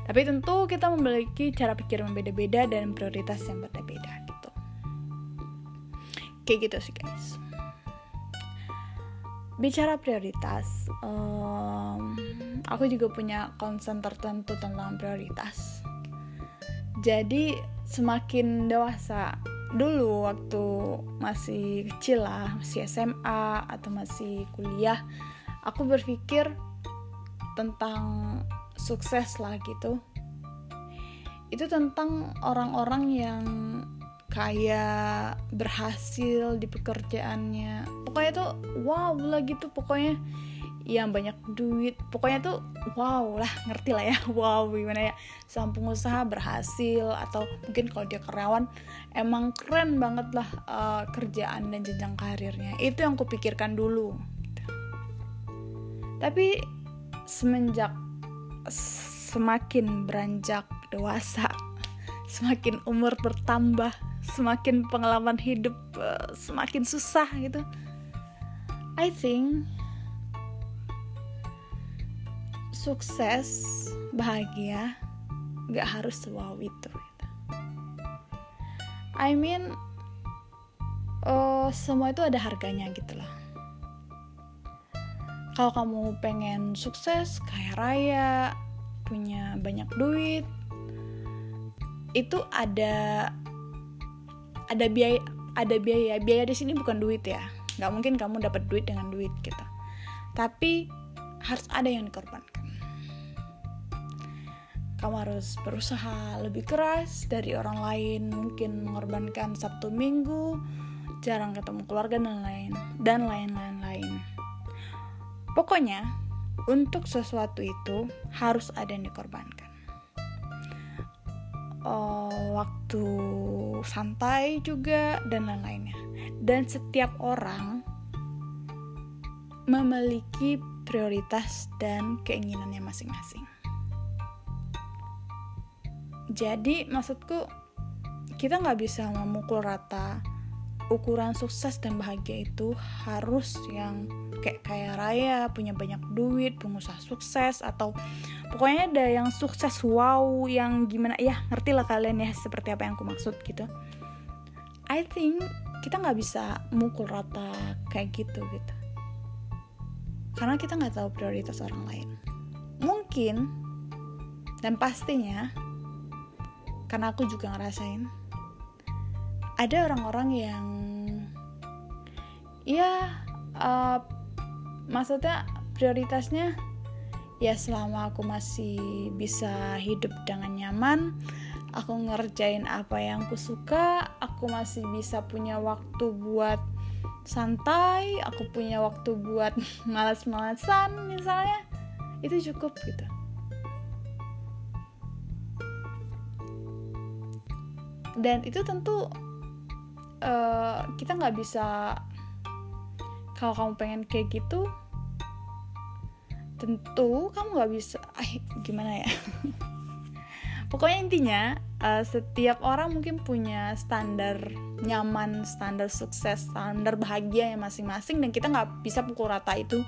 Speaker 1: tapi tentu kita memiliki cara pikir yang beda-beda dan prioritas yang berbeda gitu. Kayak gitu sih guys. Bicara prioritas um, aku juga punya concern tertentu tentang prioritas. Jadi semakin dewasa dulu waktu masih kecil lah masih SMA atau masih kuliah aku berpikir tentang sukses lah gitu. Itu tentang orang-orang yang kayak berhasil di pekerjaannya. Pokoknya tuh wow lah gitu pokoknya. Yang banyak duit. Pokoknya tuh wow lah ngerti lah ya. Wow gimana ya? Sang pengusaha berhasil atau mungkin kalau dia karyawan emang keren banget lah uh, kerjaan dan jenjang karirnya. Itu yang kupikirkan dulu. Tapi semenjak semakin beranjak dewasa semakin umur bertambah semakin pengalaman hidup uh, semakin susah gitu I think sukses bahagia gak harus wow itu gitu. I mean uh, semua itu ada harganya gitu lah kalau kamu pengen sukses kaya raya punya banyak duit itu ada ada biaya ada biaya. Biaya di sini bukan duit ya. Nggak mungkin kamu dapat duit dengan duit gitu. Tapi harus ada yang dikorbankan. Kamu harus berusaha lebih keras dari orang lain. Mungkin mengorbankan sabtu minggu jarang ketemu keluarga dan lain dan lain-lain lain pokoknya untuk sesuatu itu harus ada yang dikorbankan. Uh, waktu santai juga dan lain-lainnya. Dan setiap orang memiliki prioritas dan keinginannya masing-masing. Jadi maksudku kita nggak bisa memukul rata ukuran sukses dan bahagia itu harus yang kayak kaya raya, punya banyak duit, pengusaha sukses atau pokoknya ada yang sukses wow yang gimana ya ngerti lah kalian ya seperti apa yang aku maksud gitu. I think kita nggak bisa mukul rata kayak gitu gitu. Karena kita nggak tahu prioritas orang lain. Mungkin dan pastinya karena aku juga ngerasain ada orang-orang yang ya uh, maksudnya prioritasnya ya selama aku masih bisa hidup dengan nyaman aku ngerjain apa yang aku suka aku masih bisa punya waktu buat santai aku punya waktu buat malas-malasan misalnya itu cukup gitu. Dan itu tentu uh, kita nggak bisa kalau kamu pengen kayak gitu tentu kamu nggak bisa ah, gimana ya? Pokoknya intinya uh, setiap orang mungkin punya standar nyaman standar sukses standar bahagia yang masing-masing dan kita nggak bisa pukul rata itu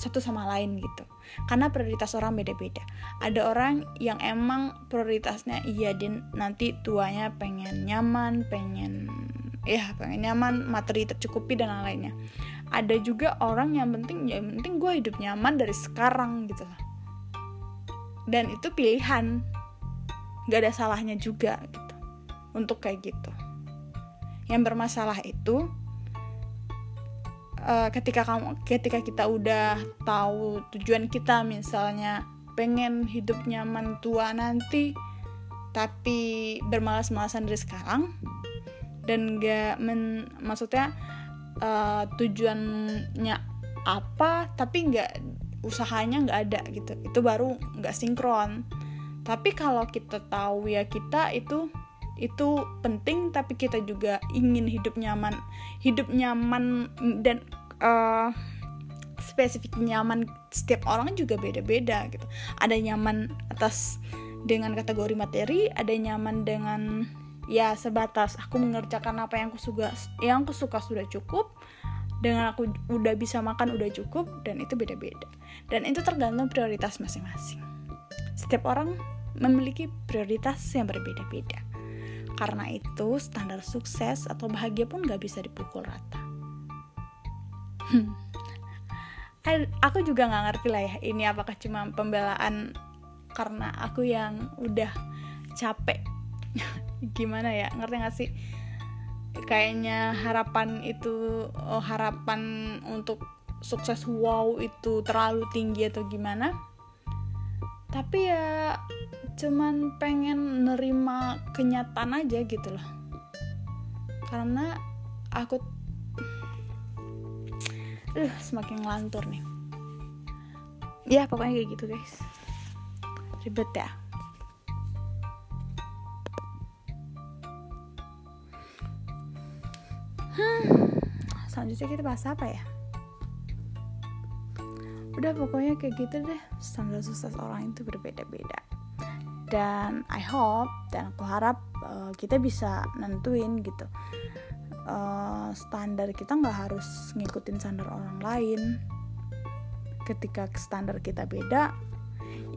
Speaker 1: satu sama lain gitu. Karena prioritas orang beda-beda. Ada orang yang emang prioritasnya iya din nanti tuanya pengen nyaman pengen ya pengen nyaman materi tercukupi dan lain-lainnya ada juga orang yang penting ya penting gue hidup nyaman dari sekarang gitu dan itu pilihan. Gak ada salahnya juga gitu. Untuk kayak gitu. Yang bermasalah itu uh, ketika kamu ketika kita udah tahu tujuan kita misalnya pengen hidup nyaman tua nanti tapi bermalas-malasan dari sekarang dan gak maksudnya uh, tujuannya apa tapi nggak usahanya nggak ada gitu. Itu baru nggak sinkron. Tapi kalau kita tahu ya kita itu itu penting tapi kita juga ingin hidup nyaman. Hidup nyaman dan uh, spesifik nyaman setiap orang juga beda-beda gitu. Ada nyaman atas dengan kategori materi ada nyaman dengan ya sebatas. Aku mengerjakan apa yang aku suka yang aku suka sudah cukup. Dengan aku udah bisa makan udah cukup dan itu beda-beda. Dan itu tergantung prioritas masing-masing. Setiap orang memiliki prioritas yang berbeda-beda. Karena itu standar sukses atau bahagia pun gak bisa dipukul rata. Hmm. aku juga nggak ngerti lah ya ini apakah cuma pembelaan karena aku yang udah capek gimana ya ngerti gak sih? Kayaknya harapan itu oh, harapan untuk sukses wow itu terlalu tinggi atau gimana? Tapi ya cuman pengen nerima kenyataan aja gitu loh. Karena aku uh, semakin ngelantur nih. Ya pokoknya kayak gitu guys. Ribet ya hmm, selanjutnya kita bahas apa ya? Udah pokoknya kayak gitu deh. Standar sukses orang itu berbeda-beda. Dan I hope dan aku harap uh, kita bisa nentuin gitu. Uh, standar kita nggak harus ngikutin standar orang lain. Ketika standar kita beda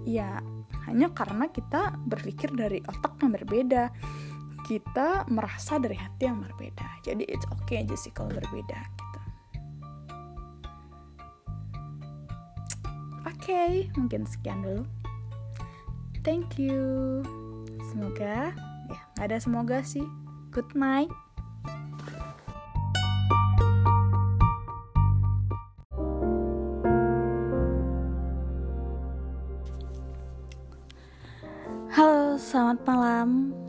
Speaker 1: ya hanya karena kita berpikir dari otak yang berbeda kita merasa dari hati yang berbeda. Jadi it's okay aja sih kalau berbeda gitu. Oke okay, mungkin sekian dulu. Thank you. Semoga ya ada semoga sih. Good night. Halo, selamat malam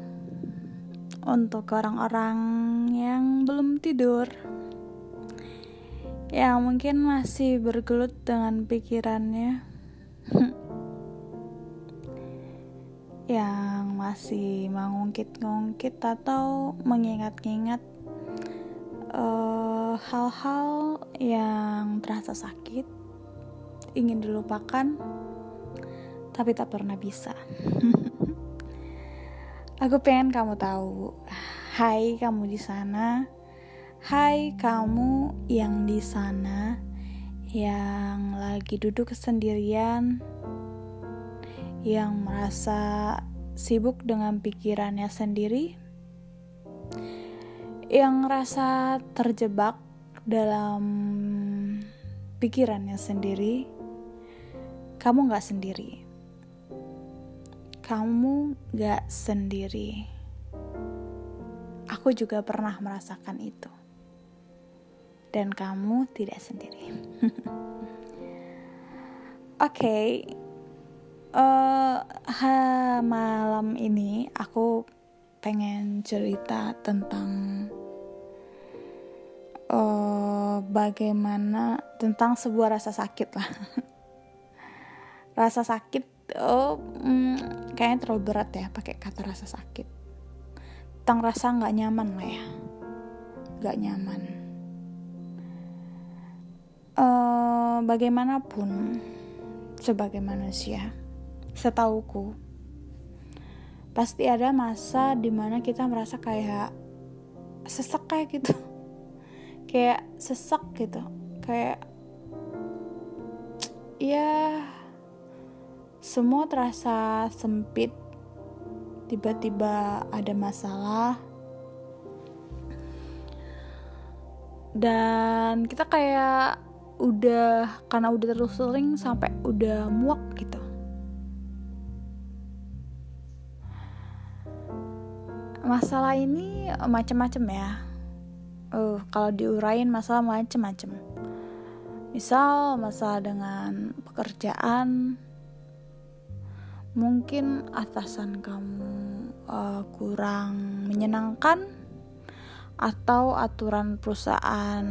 Speaker 1: untuk orang-orang yang belum tidur yang mungkin masih bergelut dengan pikirannya yang masih mengungkit-ngungkit atau mengingat-ingat uh, hal-hal yang terasa sakit, ingin dilupakan, tapi tak pernah bisa. Aku pengen kamu tahu, hai kamu di sana, hai kamu yang di sana, yang lagi duduk sendirian, yang merasa sibuk dengan pikirannya sendiri, yang merasa terjebak dalam pikirannya sendiri, kamu gak sendiri kamu gak sendiri. Aku juga pernah merasakan itu, dan kamu tidak sendiri. Oke, okay. uh, eh, malam ini aku pengen cerita tentang uh, bagaimana tentang sebuah rasa sakit lah. rasa sakit oh hmm, kayaknya terlalu berat ya pakai kata rasa sakit. Tentang rasa nggak nyaman lah ya. Nggak nyaman. Uh, bagaimanapun sebagai manusia setauku pasti ada masa di mana kita merasa kayak sesek kayak gitu. Kayak sesek gitu. Kayak ya semua terasa sempit. Tiba-tiba ada masalah. Dan kita kayak udah karena udah terus sering sampai udah muak gitu. Masalah ini macam-macam ya. Uh, kalau diurain masalah macam-macam. Misal masalah dengan pekerjaan, mungkin atasan kamu uh, kurang menyenangkan? Atau aturan perusahaan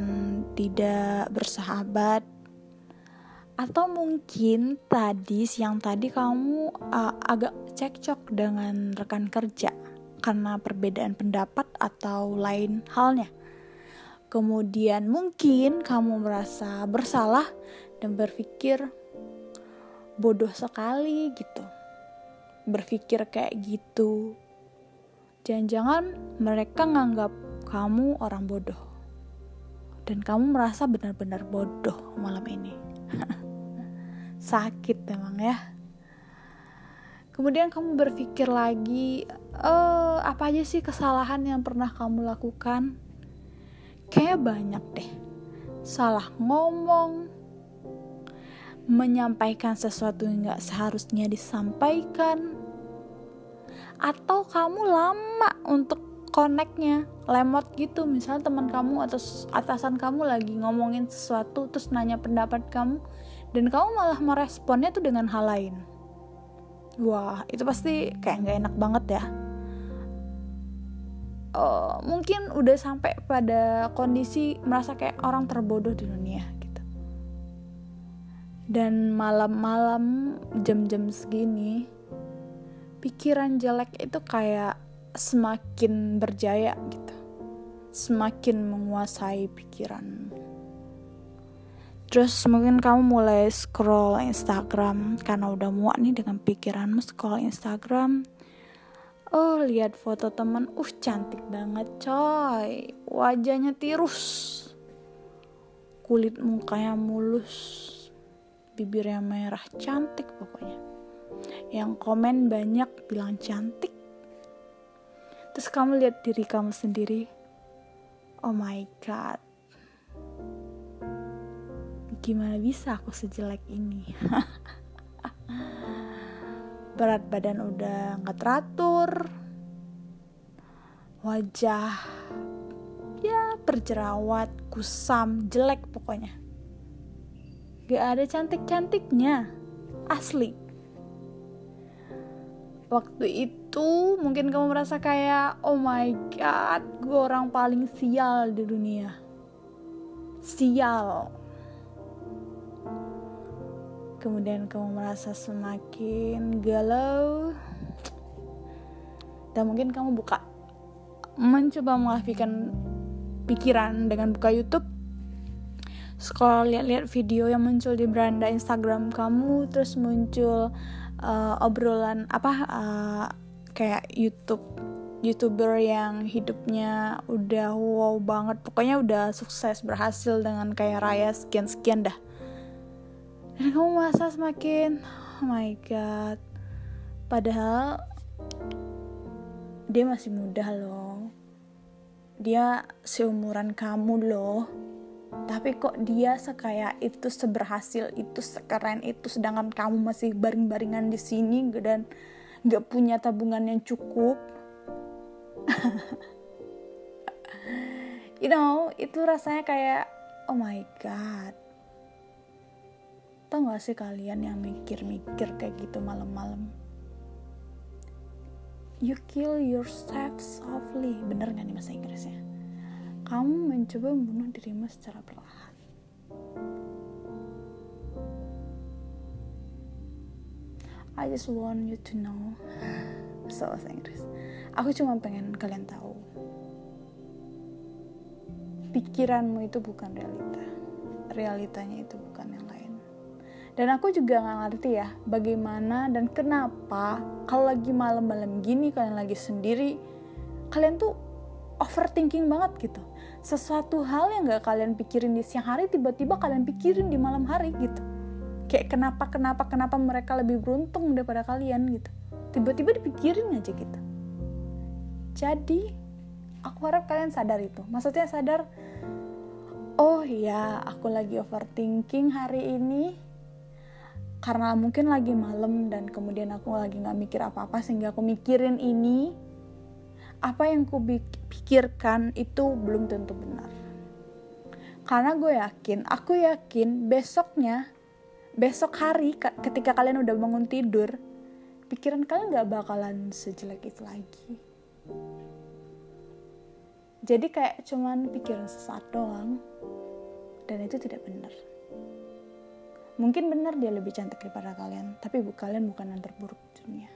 Speaker 1: tidak bersahabat? Atau mungkin tadi siang tadi kamu uh, agak cekcok dengan rekan kerja karena perbedaan pendapat atau lain halnya. Kemudian mungkin kamu merasa bersalah dan berpikir bodoh sekali gitu berpikir kayak gitu. Jangan-jangan mereka nganggap kamu orang bodoh. Dan kamu merasa benar-benar bodoh malam ini. Sakit memang ya. Kemudian kamu berpikir lagi, eh, apa aja sih kesalahan yang pernah kamu lakukan? Kayak banyak deh. Salah ngomong, menyampaikan sesuatu yang gak seharusnya disampaikan, atau kamu lama untuk connectnya lemot gitu. Misalnya teman kamu atau atasan kamu lagi ngomongin sesuatu terus nanya pendapat kamu dan kamu malah meresponnya tuh dengan hal lain. Wah itu pasti kayak nggak enak banget ya. Uh, mungkin udah sampai pada kondisi merasa kayak orang terbodoh di dunia gitu. Dan malam-malam jam-jam segini pikiran jelek itu kayak semakin berjaya gitu. Semakin menguasai pikiran. Terus mungkin kamu mulai scroll Instagram karena udah muak nih dengan pikiranmu scroll Instagram. Oh lihat foto temen. Uh cantik banget coy. Wajahnya tirus. Kulit mukanya mulus. Bibirnya merah. Cantik pokoknya yang komen banyak bilang cantik. Terus kamu lihat diri kamu sendiri. Oh my god. Gimana bisa aku sejelek ini? Berat badan udah nggak teratur. Wajah ya berjerawat kusam jelek pokoknya. Gak ada cantik-cantiknya. Asli waktu itu mungkin kamu merasa kayak oh my god gue orang paling sial di dunia. Sial. Kemudian kamu merasa semakin galau. Dan mungkin kamu buka mencoba mengalihkan pikiran dengan buka YouTube. Scroll lihat-lihat video yang muncul di beranda Instagram kamu terus muncul uh, obrolan apa uh, kayak YouTube youtuber yang hidupnya udah wow banget. Pokoknya udah sukses berhasil dengan kayak raya sekian sekian dah. Dan kamu merasa semakin oh my god. Padahal dia masih muda loh. Dia seumuran kamu loh tapi kok dia sekaya itu seberhasil itu sekeren itu sedangkan kamu masih baring-baringan di sini dan nggak punya tabungan yang cukup. You know itu rasanya kayak oh my god. Tau gak sih kalian yang mikir-mikir kayak gitu malam-malam? You kill yourself softly. Bener gak nih bahasa Inggrisnya kamu mencoba membunuh dirimu secara perlahan. I just want you to know. So Inggris. Aku cuma pengen kalian tahu. Pikiranmu itu bukan realita. Realitanya itu bukan yang lain. Dan aku juga nggak ngerti ya bagaimana dan kenapa kalau lagi malam-malam gini kalian lagi sendiri kalian tuh overthinking banget gitu sesuatu hal yang gak kalian pikirin di siang hari tiba-tiba kalian pikirin di malam hari gitu. Kayak kenapa kenapa kenapa mereka lebih beruntung daripada kalian gitu. Tiba-tiba dipikirin aja gitu. Jadi aku harap kalian sadar itu. Maksudnya sadar oh iya aku lagi overthinking hari ini. Karena mungkin lagi malam dan kemudian aku lagi nggak mikir apa-apa sehingga aku mikirin ini. Apa yang ku pikirkan itu belum tentu benar. Karena gue yakin aku yakin besoknya besok hari ketika kalian udah bangun tidur pikiran kalian gak bakalan sejelek itu lagi. Jadi kayak cuman pikiran sesaat doang dan itu tidak benar. Mungkin benar dia lebih cantik daripada kalian tapi bu kalian bukan yang terburuk dunia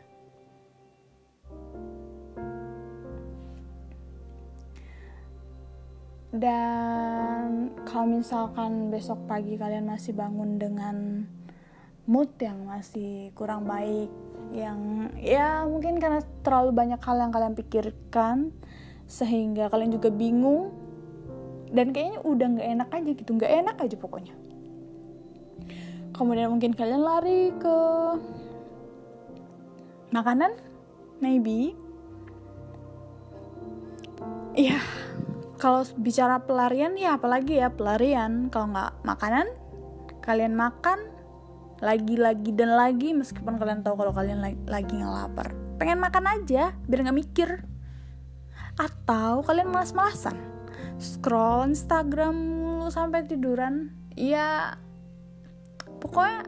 Speaker 1: dan kalau misalkan besok pagi kalian masih bangun dengan mood yang masih kurang baik yang ya mungkin karena terlalu banyak hal yang kalian pikirkan sehingga kalian juga bingung dan kayaknya udah nggak enak aja gitu nggak enak aja pokoknya. Kemudian mungkin kalian lari ke makanan maybe. Ya kalau bicara pelarian ya apalagi ya pelarian. Kalau nggak makanan kalian makan lagi-lagi dan lagi meskipun kalian tahu kalau kalian lagi, lagi ngelapar. Pengen makan aja biar nggak mikir. Atau kalian malas-malasan. Scroll Instagram lu sampai tiduran. Ya pokoknya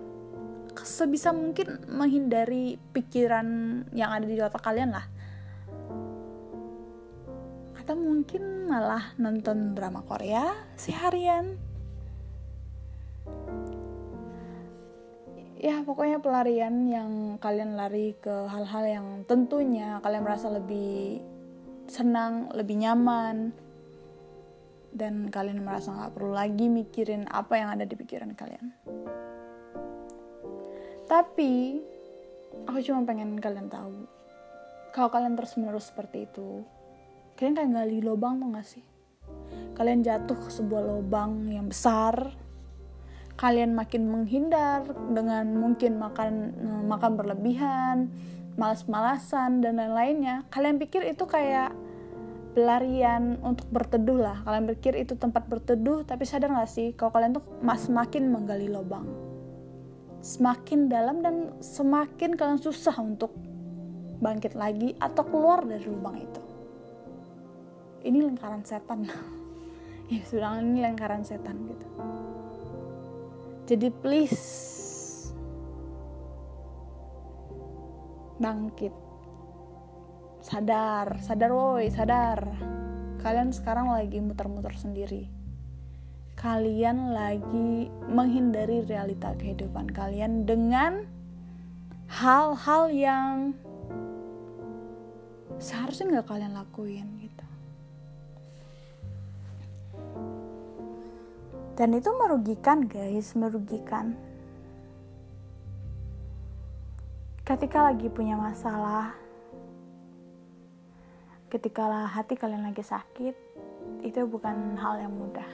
Speaker 1: sebisa mungkin menghindari pikiran yang ada di otak kalian lah atau mungkin malah nonton drama Korea seharian ya pokoknya pelarian yang kalian lari ke hal-hal yang tentunya kalian merasa lebih senang, lebih nyaman dan kalian merasa nggak perlu lagi mikirin apa yang ada di pikiran kalian. Tapi aku cuma pengen kalian tahu kalau kalian terus menerus seperti itu, kalian kayak gali lubang tuh gak sih? Kalian jatuh ke sebuah lubang yang besar kalian makin menghindar dengan mungkin makan eh, makan berlebihan, malas-malasan dan lain-lainnya, kalian pikir itu kayak pelarian untuk berteduh lah. Kalian pikir itu tempat berteduh, tapi sadar gak sih kalau kalian tuh semakin menggali lubang, semakin dalam dan semakin kalian susah untuk bangkit lagi atau keluar dari lubang itu. Ini lingkaran setan. ya sudah ini lingkaran setan gitu. Jadi please bangkit. Sadar, sadar woi, sadar. Kalian sekarang lagi muter-muter sendiri. Kalian lagi menghindari realita kehidupan kalian dengan hal-hal yang seharusnya nggak kalian lakuin dan itu merugikan guys merugikan. Ketika lagi punya masalah ketika hati kalian lagi sakit itu bukan hal yang mudah.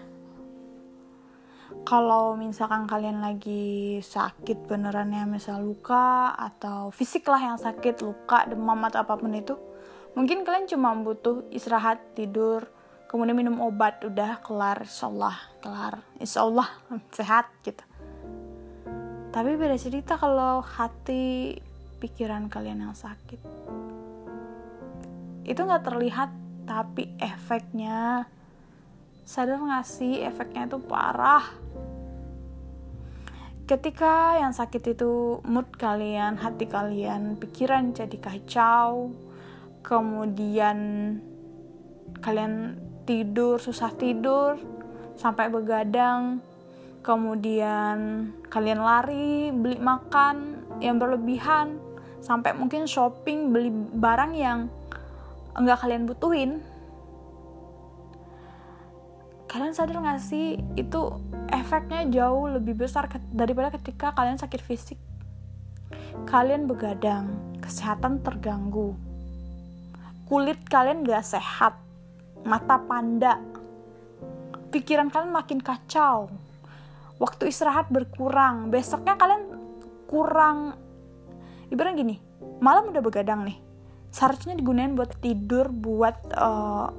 Speaker 1: Kalau misalkan kalian lagi sakit beneran ya misal luka atau fisik lah yang sakit luka demam atau apa pun itu mungkin kalian cuma butuh istirahat tidur kemudian minum obat udah kelar insyaallah kelar. Insyaallah sehat gitu. Tapi beda cerita kalau hati pikiran kalian yang sakit. Itu nggak terlihat tapi efeknya. Sadar gak sih efeknya itu parah? Ketika yang sakit itu mood kalian hati kalian pikiran jadi kacau kemudian kalian tidur susah tidur sampai begadang. Kemudian kalian lari beli makan yang berlebihan sampai mungkin shopping beli barang yang enggak kalian butuhin. Kalian sadar gak sih itu efeknya jauh lebih besar daripada ketika kalian sakit fisik. Kalian begadang kesehatan terganggu. Kulit kalian gak sehat mata panda. Pikiran kalian makin kacau. Waktu istirahat berkurang. Besoknya kalian kurang ibaratnya gini malam udah begadang nih. Seharusnya digunain buat tidur buat uh,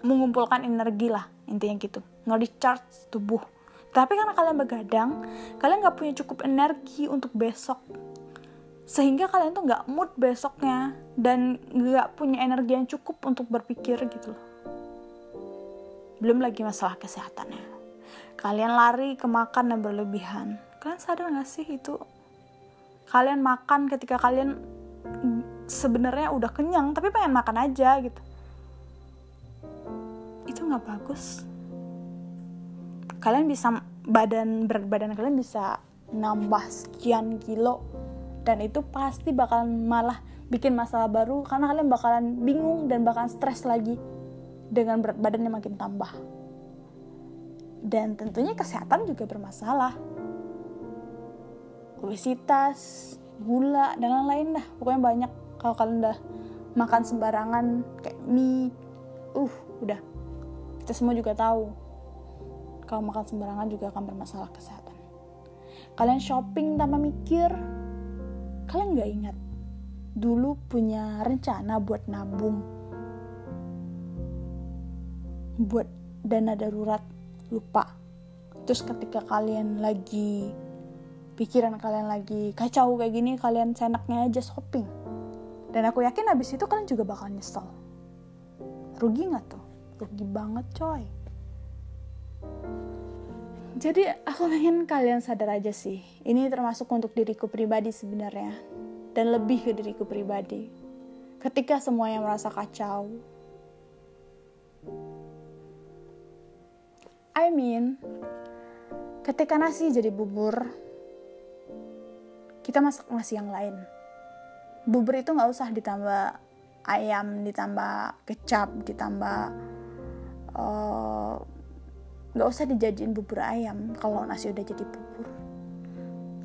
Speaker 1: mengumpulkan energi lah intinya gitu. Nge-recharge tubuh. Tapi karena kalian begadang kalian nggak punya cukup energi untuk besok sehingga kalian tuh nggak mood besoknya dan nggak punya energi yang cukup untuk berpikir gitu loh. Belum lagi masalah kesehatannya. Kalian lari ke makan yang berlebihan. Kalian sadar gak sih itu? Kalian makan ketika kalian sebenarnya udah kenyang tapi pengen makan aja gitu. Itu nggak bagus. Kalian bisa badan berat badan kalian bisa nambah sekian kilo dan itu pasti bakalan malah bikin masalah baru karena kalian bakalan bingung dan bakalan stres lagi dengan berat badannya makin tambah. Dan tentunya kesehatan juga bermasalah. Obesitas gula dan lain-lain dah pokoknya banyak. Kalau kalian udah makan sembarangan kayak mie uh udah. Kita semua juga tahu kalau makan sembarangan juga akan bermasalah kesehatan. Kalian shopping tanpa mikir kalian nggak ingat? Dulu punya rencana buat nabung. Buat dana darurat lupa. Terus ketika kalian lagi pikiran kalian lagi kacau kayak gini kalian senaknya aja shopping. Dan aku yakin abis itu kalian juga bakal nyesel. Rugi nggak tuh? Rugi banget coy jadi aku pengen kalian sadar aja sih, ini termasuk untuk diriku pribadi sebenarnya, dan lebih ke diriku pribadi. Ketika semuanya merasa kacau, I mean, ketika nasi jadi bubur, kita masak nasi yang lain. Bubur itu nggak usah ditambah ayam, ditambah kecap, ditambah uh, nggak usah dijadiin bubur ayam kalau nasi udah jadi bubur.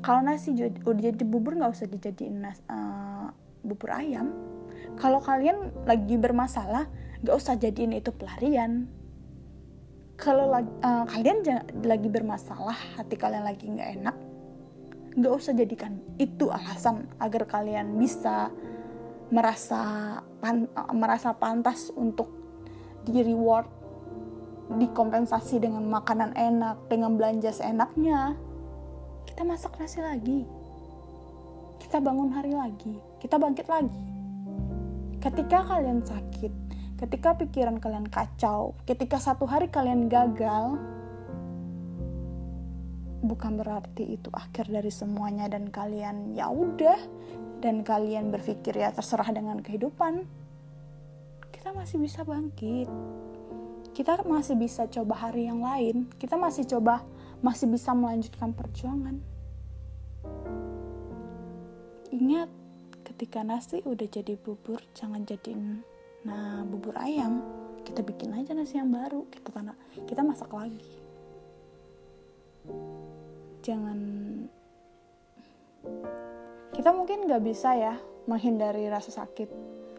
Speaker 1: Kalau nasi udah jadi bubur nggak usah dijadiin nas, uh, bubur ayam. Kalau kalian lagi bermasalah nggak usah jadiin itu pelarian. Kalau uh, kalian lagi bermasalah hati kalian lagi nggak enak nggak usah jadikan itu alasan agar kalian bisa merasa pan, uh, merasa pantas untuk di reward dikompensasi dengan makanan enak, dengan belanja seenaknya, kita masak nasi lagi. Kita bangun hari lagi, kita bangkit lagi. Ketika kalian sakit, ketika pikiran kalian kacau, ketika satu hari kalian gagal, bukan berarti itu akhir dari semuanya dan kalian ya udah dan kalian berpikir ya terserah dengan kehidupan. Kita masih bisa bangkit kita masih bisa coba hari yang lain. Kita masih coba masih bisa melanjutkan perjuangan. Ingat ketika nasi udah jadi bubur jangan jadiin nah bubur ayam. Kita bikin aja nasi yang baru kita tanah kita masak lagi. Jangan kita mungkin nggak bisa ya menghindari rasa sakit.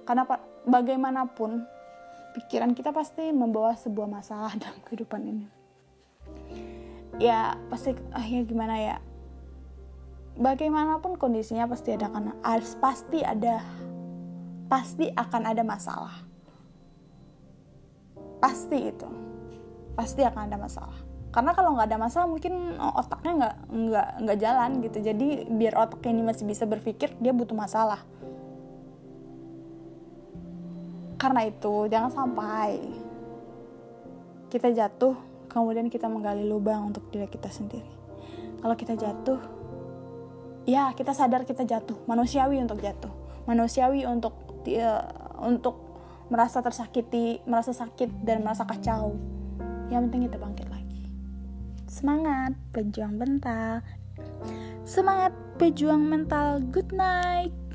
Speaker 1: Karena bagaimanapun pikiran kita pasti membawa sebuah masalah dalam kehidupan ini. Ya pasti ah ya gimana ya? Bagaimanapun kondisinya pasti ada karena pasti ada pasti akan ada masalah. Pasti itu. Pasti akan ada masalah. Karena kalau nggak ada masalah mungkin otaknya nggak nggak nggak jalan gitu. Jadi biar otak ini masih bisa berpikir dia butuh masalah karena itu jangan sampai kita jatuh kemudian kita menggali lubang untuk diri kita sendiri. Kalau kita jatuh ya kita sadar kita jatuh. Manusiawi untuk jatuh. Manusiawi untuk uh, untuk merasa tersakiti merasa sakit dan merasa kacau. Yang penting kita bangkit lagi. Semangat pejuang mental. Semangat pejuang mental. Good night